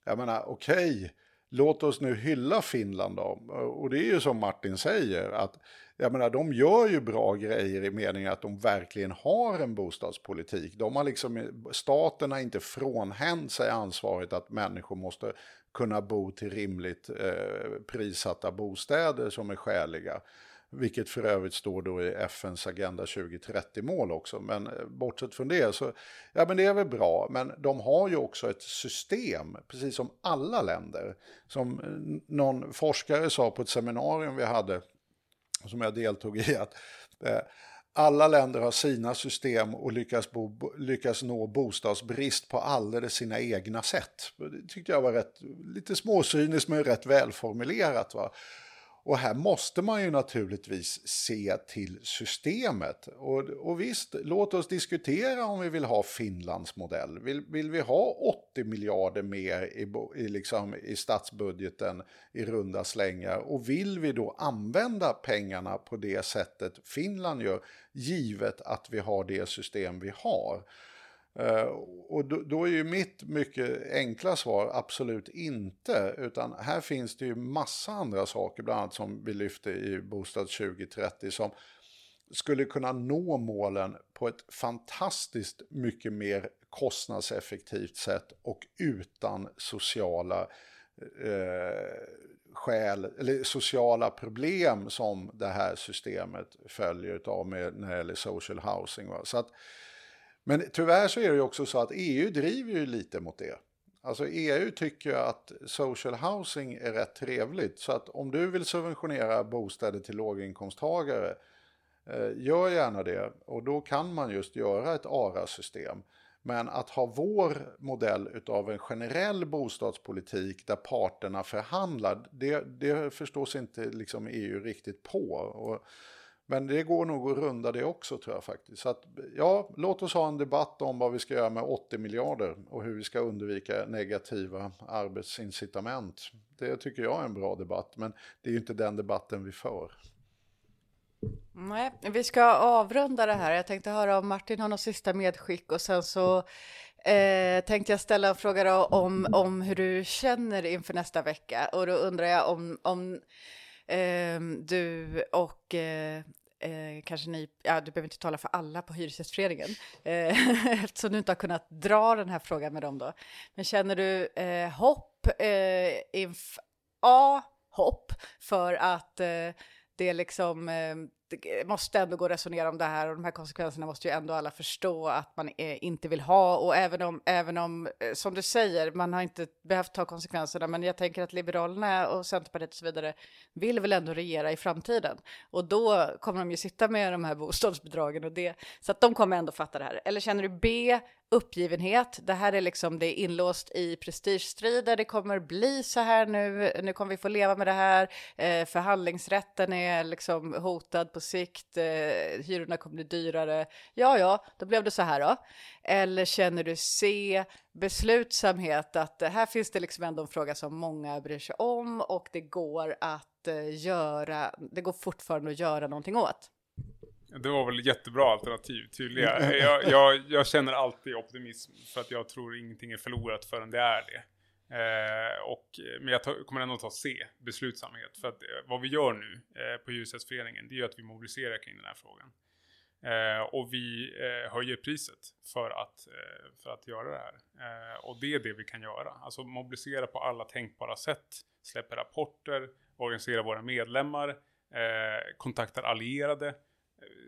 jag menar, okej, okay, låt oss nu hylla Finland då. Och det är ju som Martin säger, att jag menar, de gör ju bra grejer i meningen att de verkligen har en bostadspolitik. De har liksom, eh, staten har inte frånhänt sig ansvaret att människor måste kunna bo till rimligt eh, prissatta bostäder som är skäliga. Vilket för övrigt står då i FNs Agenda 2030-mål också. Men eh, bortsett från det så, ja men det är väl bra. Men de har ju också ett system, precis som alla länder. Som eh, någon forskare sa på ett seminarium vi hade, som jag deltog i, att eh, alla länder har sina system och lyckas, bo, lyckas nå bostadsbrist på alldeles sina egna sätt. Det tyckte jag var rätt, lite småcyniskt men rätt välformulerat. Va? Och här måste man ju naturligtvis se till systemet. Och, och visst, låt oss diskutera om vi vill ha Finlands modell. Vill, vill vi ha 80 miljarder mer i, i, liksom, i statsbudgeten i runda slängar? Och vill vi då använda pengarna på det sättet Finland gör, givet att vi har det system vi har? Eh, och då, då, är ju mitt mycket enkla svar absolut inte. Utan här finns det ju massa andra saker, bland annat som vi lyfte i Bostad 2030, som skulle kunna nå målen på ett fantastiskt mycket mer kostnadseffektivt sätt och utan sociala eh, skäl, eller sociala problem som det här systemet följer av med när det gäller social housing. Va? Så att, men tyvärr så är det ju också så att EU driver ju lite mot det. Alltså EU tycker att social housing är rätt trevligt. Så att om du vill subventionera bostäder till låginkomsttagare, eh, gör gärna det. Och då kan man just göra ett ARA-system. Men att ha vår modell av en generell bostadspolitik där parterna förhandlar, det, det förstås inte liksom EU riktigt på. Och men det går nog att runda det också tror jag faktiskt. Så att, ja, låt oss ha en debatt om vad vi ska göra med 80 miljarder och hur vi ska undvika negativa arbetsincitament. Det tycker jag är en bra debatt, men det är ju inte den debatten vi för. Nej, vi ska avrunda det här. Jag tänkte höra om Martin har något sista medskick och sen så eh, tänkte jag ställa en fråga då om, om hur du känner inför nästa vecka och då undrar jag om, om eh, du och eh, eh, kanske ni, ja du behöver inte tala för alla på Hyresgästföreningen, eh, eftersom du inte har kunnat dra den här frågan med dem då. Men känner du eh, hopp, eh, inf A, hopp för att eh, det liksom eh, det måste ändå gå att resonera om det här och de här konsekvenserna måste ju ändå alla förstå att man är, inte vill ha. Och även om, även om, eh, som du säger, man har inte behövt ta konsekvenserna, men jag tänker att Liberalerna och Centerpartiet och så vidare vill väl ändå regera i framtiden. Och då kommer de ju sitta med de här bostadsbidragen och det, så att de kommer ändå fatta det här. Eller känner du B, uppgivenhet. Det här är liksom, det är inlåst i prestigestrider. Det kommer bli så här nu. Nu kommer vi få leva med det här. Eh, förhandlingsrätten är liksom hotad på sikt. Eh, hyrorna kommer bli dyrare. Ja, ja, då blev det så här då. Eller känner du C, beslutsamhet, att här finns det liksom ändå en fråga som många bryr sig om och det går att eh, göra, det går fortfarande att göra någonting åt. Det var väl jättebra alternativ, tydliga. Jag, jag, jag, känner alltid optimism för att jag tror ingenting är förlorat förrän det är det. Eh, och, men jag tar, kommer ändå ta C, beslutsamhet. För att eh, vad vi gör nu eh, på Hyresgästföreningen, det är att vi mobiliserar kring den här frågan. Eh, och vi eh, höjer priset för att, eh, för att göra det här. och det är det vi kan göra. Alltså mobilisera på alla tänkbara sätt, släppa rapporter, organisera våra medlemmar, kontaktar allierade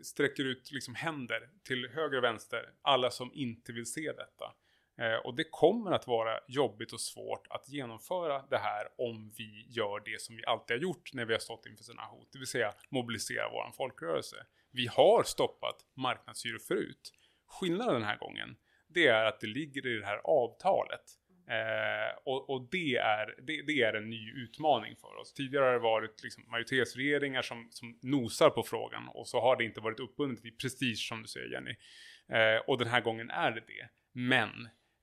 sträcker ut liksom händer till höger och vänster, alla som inte vill se detta. Eh, och det kommer att vara jobbigt och svårt att genomföra det här om vi gör det som vi alltid har gjort när vi har stått inför sådana hot, det vill säga mobilisera vår folkrörelse. Vi har stoppat marknadshyror förut. Skillnaden den här gången, det är att det ligger i det här avtalet Eh, och, och det, är, det, det, är en ny utmaning för oss. Tidigare har det varit liksom majoritetsregeringar som, som nosar på frågan och så har det inte varit uppbundet i prestige som du säger Jenny. Eh, och den här gången är det det. Men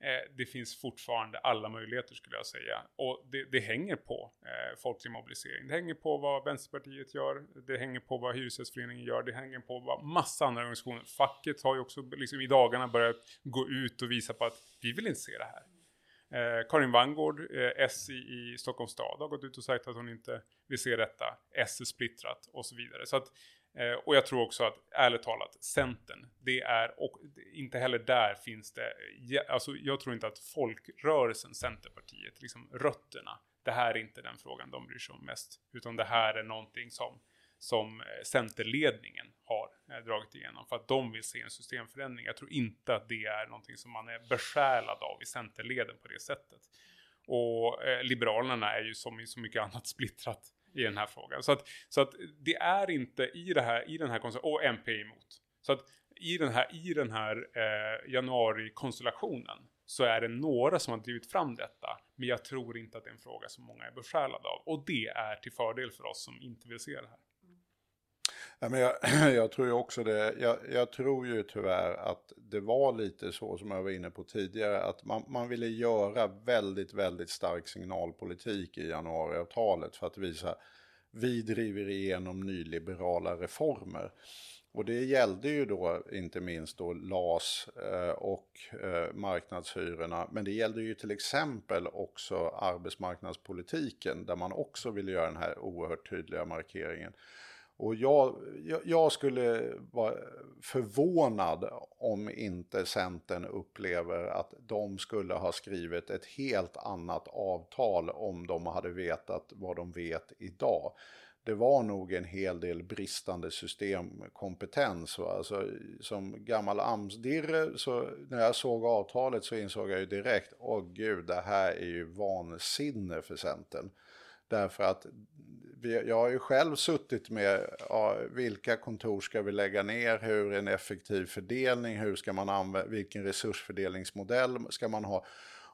eh, det finns fortfarande alla möjligheter skulle jag säga. Och det, det hänger på eh, folklig mobilisering. Det hänger på vad Vänsterpartiet gör. Det hänger på vad Hyresgästföreningen gör. Det hänger på vad massa andra organisationer. Facket har ju också liksom, i dagarna börjat gå ut och visa på att vi vill inte se det här. Eh, Karin Vangård, eh, S i, i Stockholms stad, har gått ut och sagt att hon inte vill se detta. S är splittrat och så vidare. Så att, eh, och jag tror också att, ärligt talat, Centern, det är, och inte heller där finns det, alltså jag tror inte att folkrörelsen Centerpartiet, liksom rötterna, det här är inte den frågan de bryr sig om mest, utan det här är någonting som som eh, Centerledningen har eh, dragit igenom för att de vill se en systemförändring. Jag tror inte att det är någonting som man är besjälad av i Centerleden på det sättet. Och eh, Liberalerna är ju som i så mycket annat splittrat i den här frågan. Så att, så att det är inte i, det här, i den här konstellationen, och MP emot. Så att i den här, i den här eh, januari-konstellationen så är det några som har drivit fram detta. Men jag tror inte att det är en fråga som många är besjälade av. Och det är till fördel för oss som inte vill se det här. Ja, men jag, jag tror ju också det, jag, jag, tror ju tyvärr att det var lite så som jag var inne på tidigare, att man, man ville göra väldigt, väldigt stark signalpolitik i januariavtalet för att visa vi driver igenom nyliberala reformer. Och det gällde ju då inte minst då LAS eh, och eh, marknadshyrorna, men det gällde ju till exempel också arbetsmarknadspolitiken där man också ville göra den här oerhört tydliga markeringen. Och jag, jag, skulle vara förvånad om inte Centern upplever att de skulle ha skrivit ett helt annat avtal om de hade vetat vad de vet idag. Det var nog en hel del bristande systemkompetens. Alltså, som gammal AMS-dirre, så när jag såg avtalet så insåg jag ju direkt, åh gud, det här är ju vansinne för Centern. Därför att jag har ju själv suttit med ja, vilka kontor ska vi lägga ner, hur en effektiv fördelning, hur ska man använda, vilken resursfördelningsmodell ska man ha.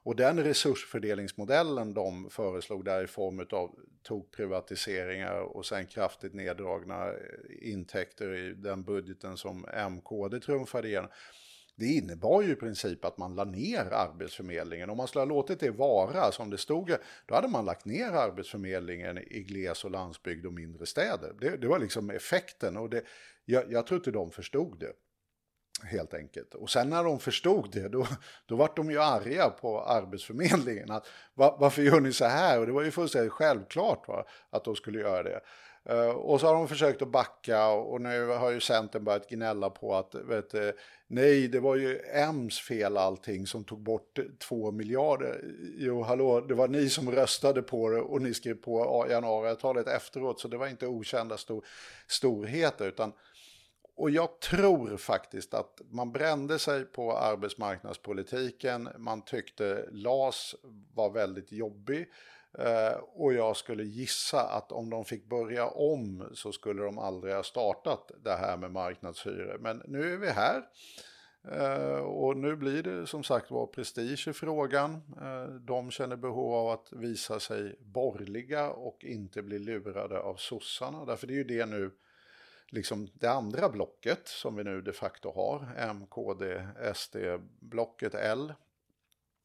Och den resursfördelningsmodellen de föreslog där i form av tokprivatiseringar och sen kraftigt neddragna eh, intäkter i den budgeten som MKD trumfade igenom det innebar ju i princip att man la ner Arbetsförmedlingen. Om man skulle ha låtit det vara som det stod, då hade man lagt ner Arbetsförmedlingen i gles och landsbygd och mindre städer. Det, det var liksom effekten och det, jag, jag tror inte de förstod det. Helt enkelt. Och sen när de förstod det, då, då var de ju arga på Arbetsförmedlingen. Att, var, varför gör ni så här? Och det var ju fullständigt självklart va, att de skulle göra det. Eh, och så har de försökt att backa och nu har ju Centern börjat gnälla på att vet, eh, nej, det var ju M's fel allting som tog bort två miljarder. Jo, hallå, det var ni som röstade på det och ni skrev på januariavtalet efteråt, så det var inte okända stor, storheter. Utan, och jag tror faktiskt att man brände sig på arbetsmarknadspolitiken, man tyckte LAS var väldigt jobbig. Eh, och jag skulle gissa att om de fick börja om så skulle de aldrig ha startat det här med marknadshyror. Men nu är vi här. Uh, och nu blir det som sagt var prestige i frågan. Uh, de känner behov av att visa sig borgerliga och inte bli lurade av sossarna. Därför det är ju det nu, liksom det andra blocket som vi nu de facto har, M, KD, SD, blocket L.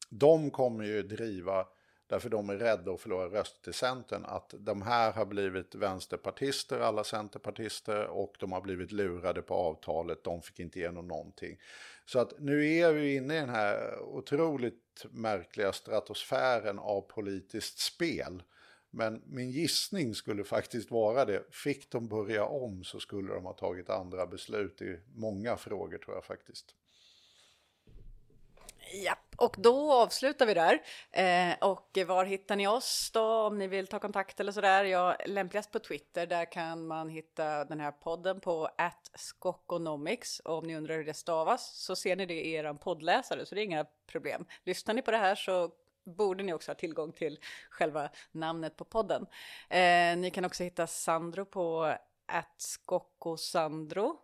De kommer ju driva Därför de är rädda att förlora röster till Centern. Att de här har blivit vänsterpartister, alla centerpartister, och de har blivit lurade på avtalet. De fick inte igenom någonting. Så att nu är vi inne i den här otroligt märkliga stratosfären av politiskt spel. Men min gissning skulle faktiskt vara det. Fick de börja om så skulle de ha tagit andra beslut i många frågor tror jag faktiskt. Ja, och då avslutar vi där. Eh, och var hittar ni oss då om ni vill ta kontakt eller sådär? Jag lämpligast på Twitter. Där kan man hitta den här podden på @skokonomics. Och om ni undrar hur det stavas så ser ni det i er poddläsare, så det är inga problem. Lyssnar ni på det här så borde ni också ha tillgång till själva namnet på podden. Eh, ni kan också hitta Sandro på @skokosandro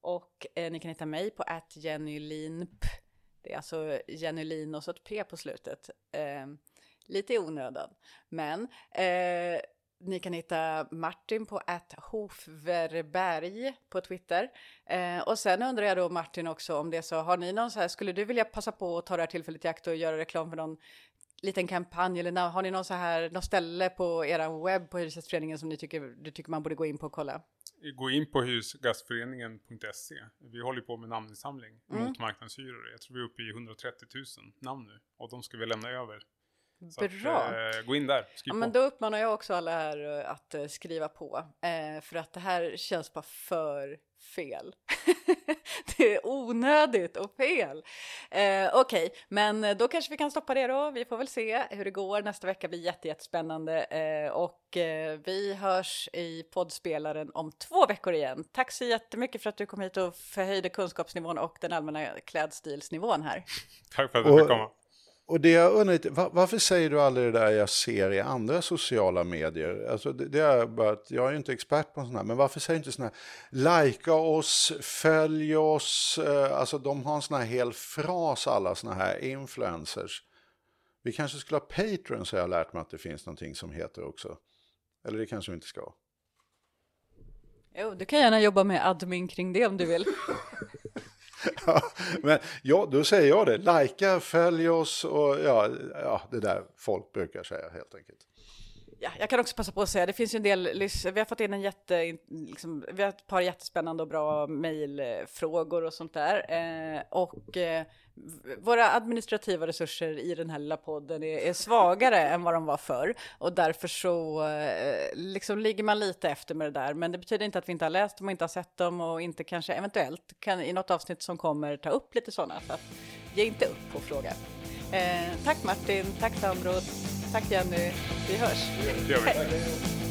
och eh, ni kan hitta mig på @jennylinp det är alltså Jenny och så ett P på slutet. Eh, lite i onödan. Men eh, ni kan hitta Martin på Hofverberg på Twitter. Eh, och sen undrar jag då Martin också om det är så, har ni någon så här, skulle du vilja passa på att ta det här tillfället i akt och göra reklam för någon liten kampanj eller har ni någon så här, något ställe på er webb på Hyresgästföreningen som ni tycker, du tycker man borde gå in på och kolla? Gå in på hyresgastföreningen.se. Vi håller på med namninsamling mm. mot marknadshyror. Jag tror vi är uppe i 130 000 namn nu och de ska vi lämna över så Bra. Att, eh, gå in där, skriv ja, på. Men då uppmanar jag också alla här eh, att eh, skriva på. Eh, för att det här känns bara för fel. det är onödigt och fel. Eh, Okej, okay. men då kanske vi kan stoppa det då. Vi får väl se hur det går. Nästa vecka blir jätte, jättespännande. Eh, och eh, vi hörs i poddspelaren om två veckor igen. Tack så jättemycket för att du kom hit och förhöjde kunskapsnivån och den allmänna klädstilsnivån här. Tack för att du fick komma. Och det jag undrar lite, var, varför säger du aldrig det där jag ser i andra sociala medier? Alltså det, det är bara att jag är ju inte expert på sådana här, men varför säger du inte sådana här, likea oss, följ oss, eh, alltså de har en sån här hel fras alla sådana här influencers. Vi kanske skulle ha Patreon så jag har lärt mig att det finns någonting som heter också. Eller det kanske vi inte ska. Jo, du kan gärna jobba med admin kring det om du vill. men ja, då säger jag det. Lajka, följ oss och ja, ja, det där folk brukar säga helt enkelt. Ja, jag kan också passa på att säga, det finns ju en del, vi har fått in en jätte, liksom, vi har ett par jättespännande och bra mejlfrågor och sånt där. Eh, och eh, våra administrativa resurser i den här lilla podden är, är svagare än vad de var förr. Och därför så eh, liksom ligger man lite efter med det där. Men det betyder inte att vi inte har läst dem och inte har sett dem och inte kanske eventuellt kan i något avsnitt som kommer ta upp lite sådana. Så att ge inte upp på fråga. Eh, tack Martin, tack Sandro, tack Jenny. Vi hörs. Det gör vi.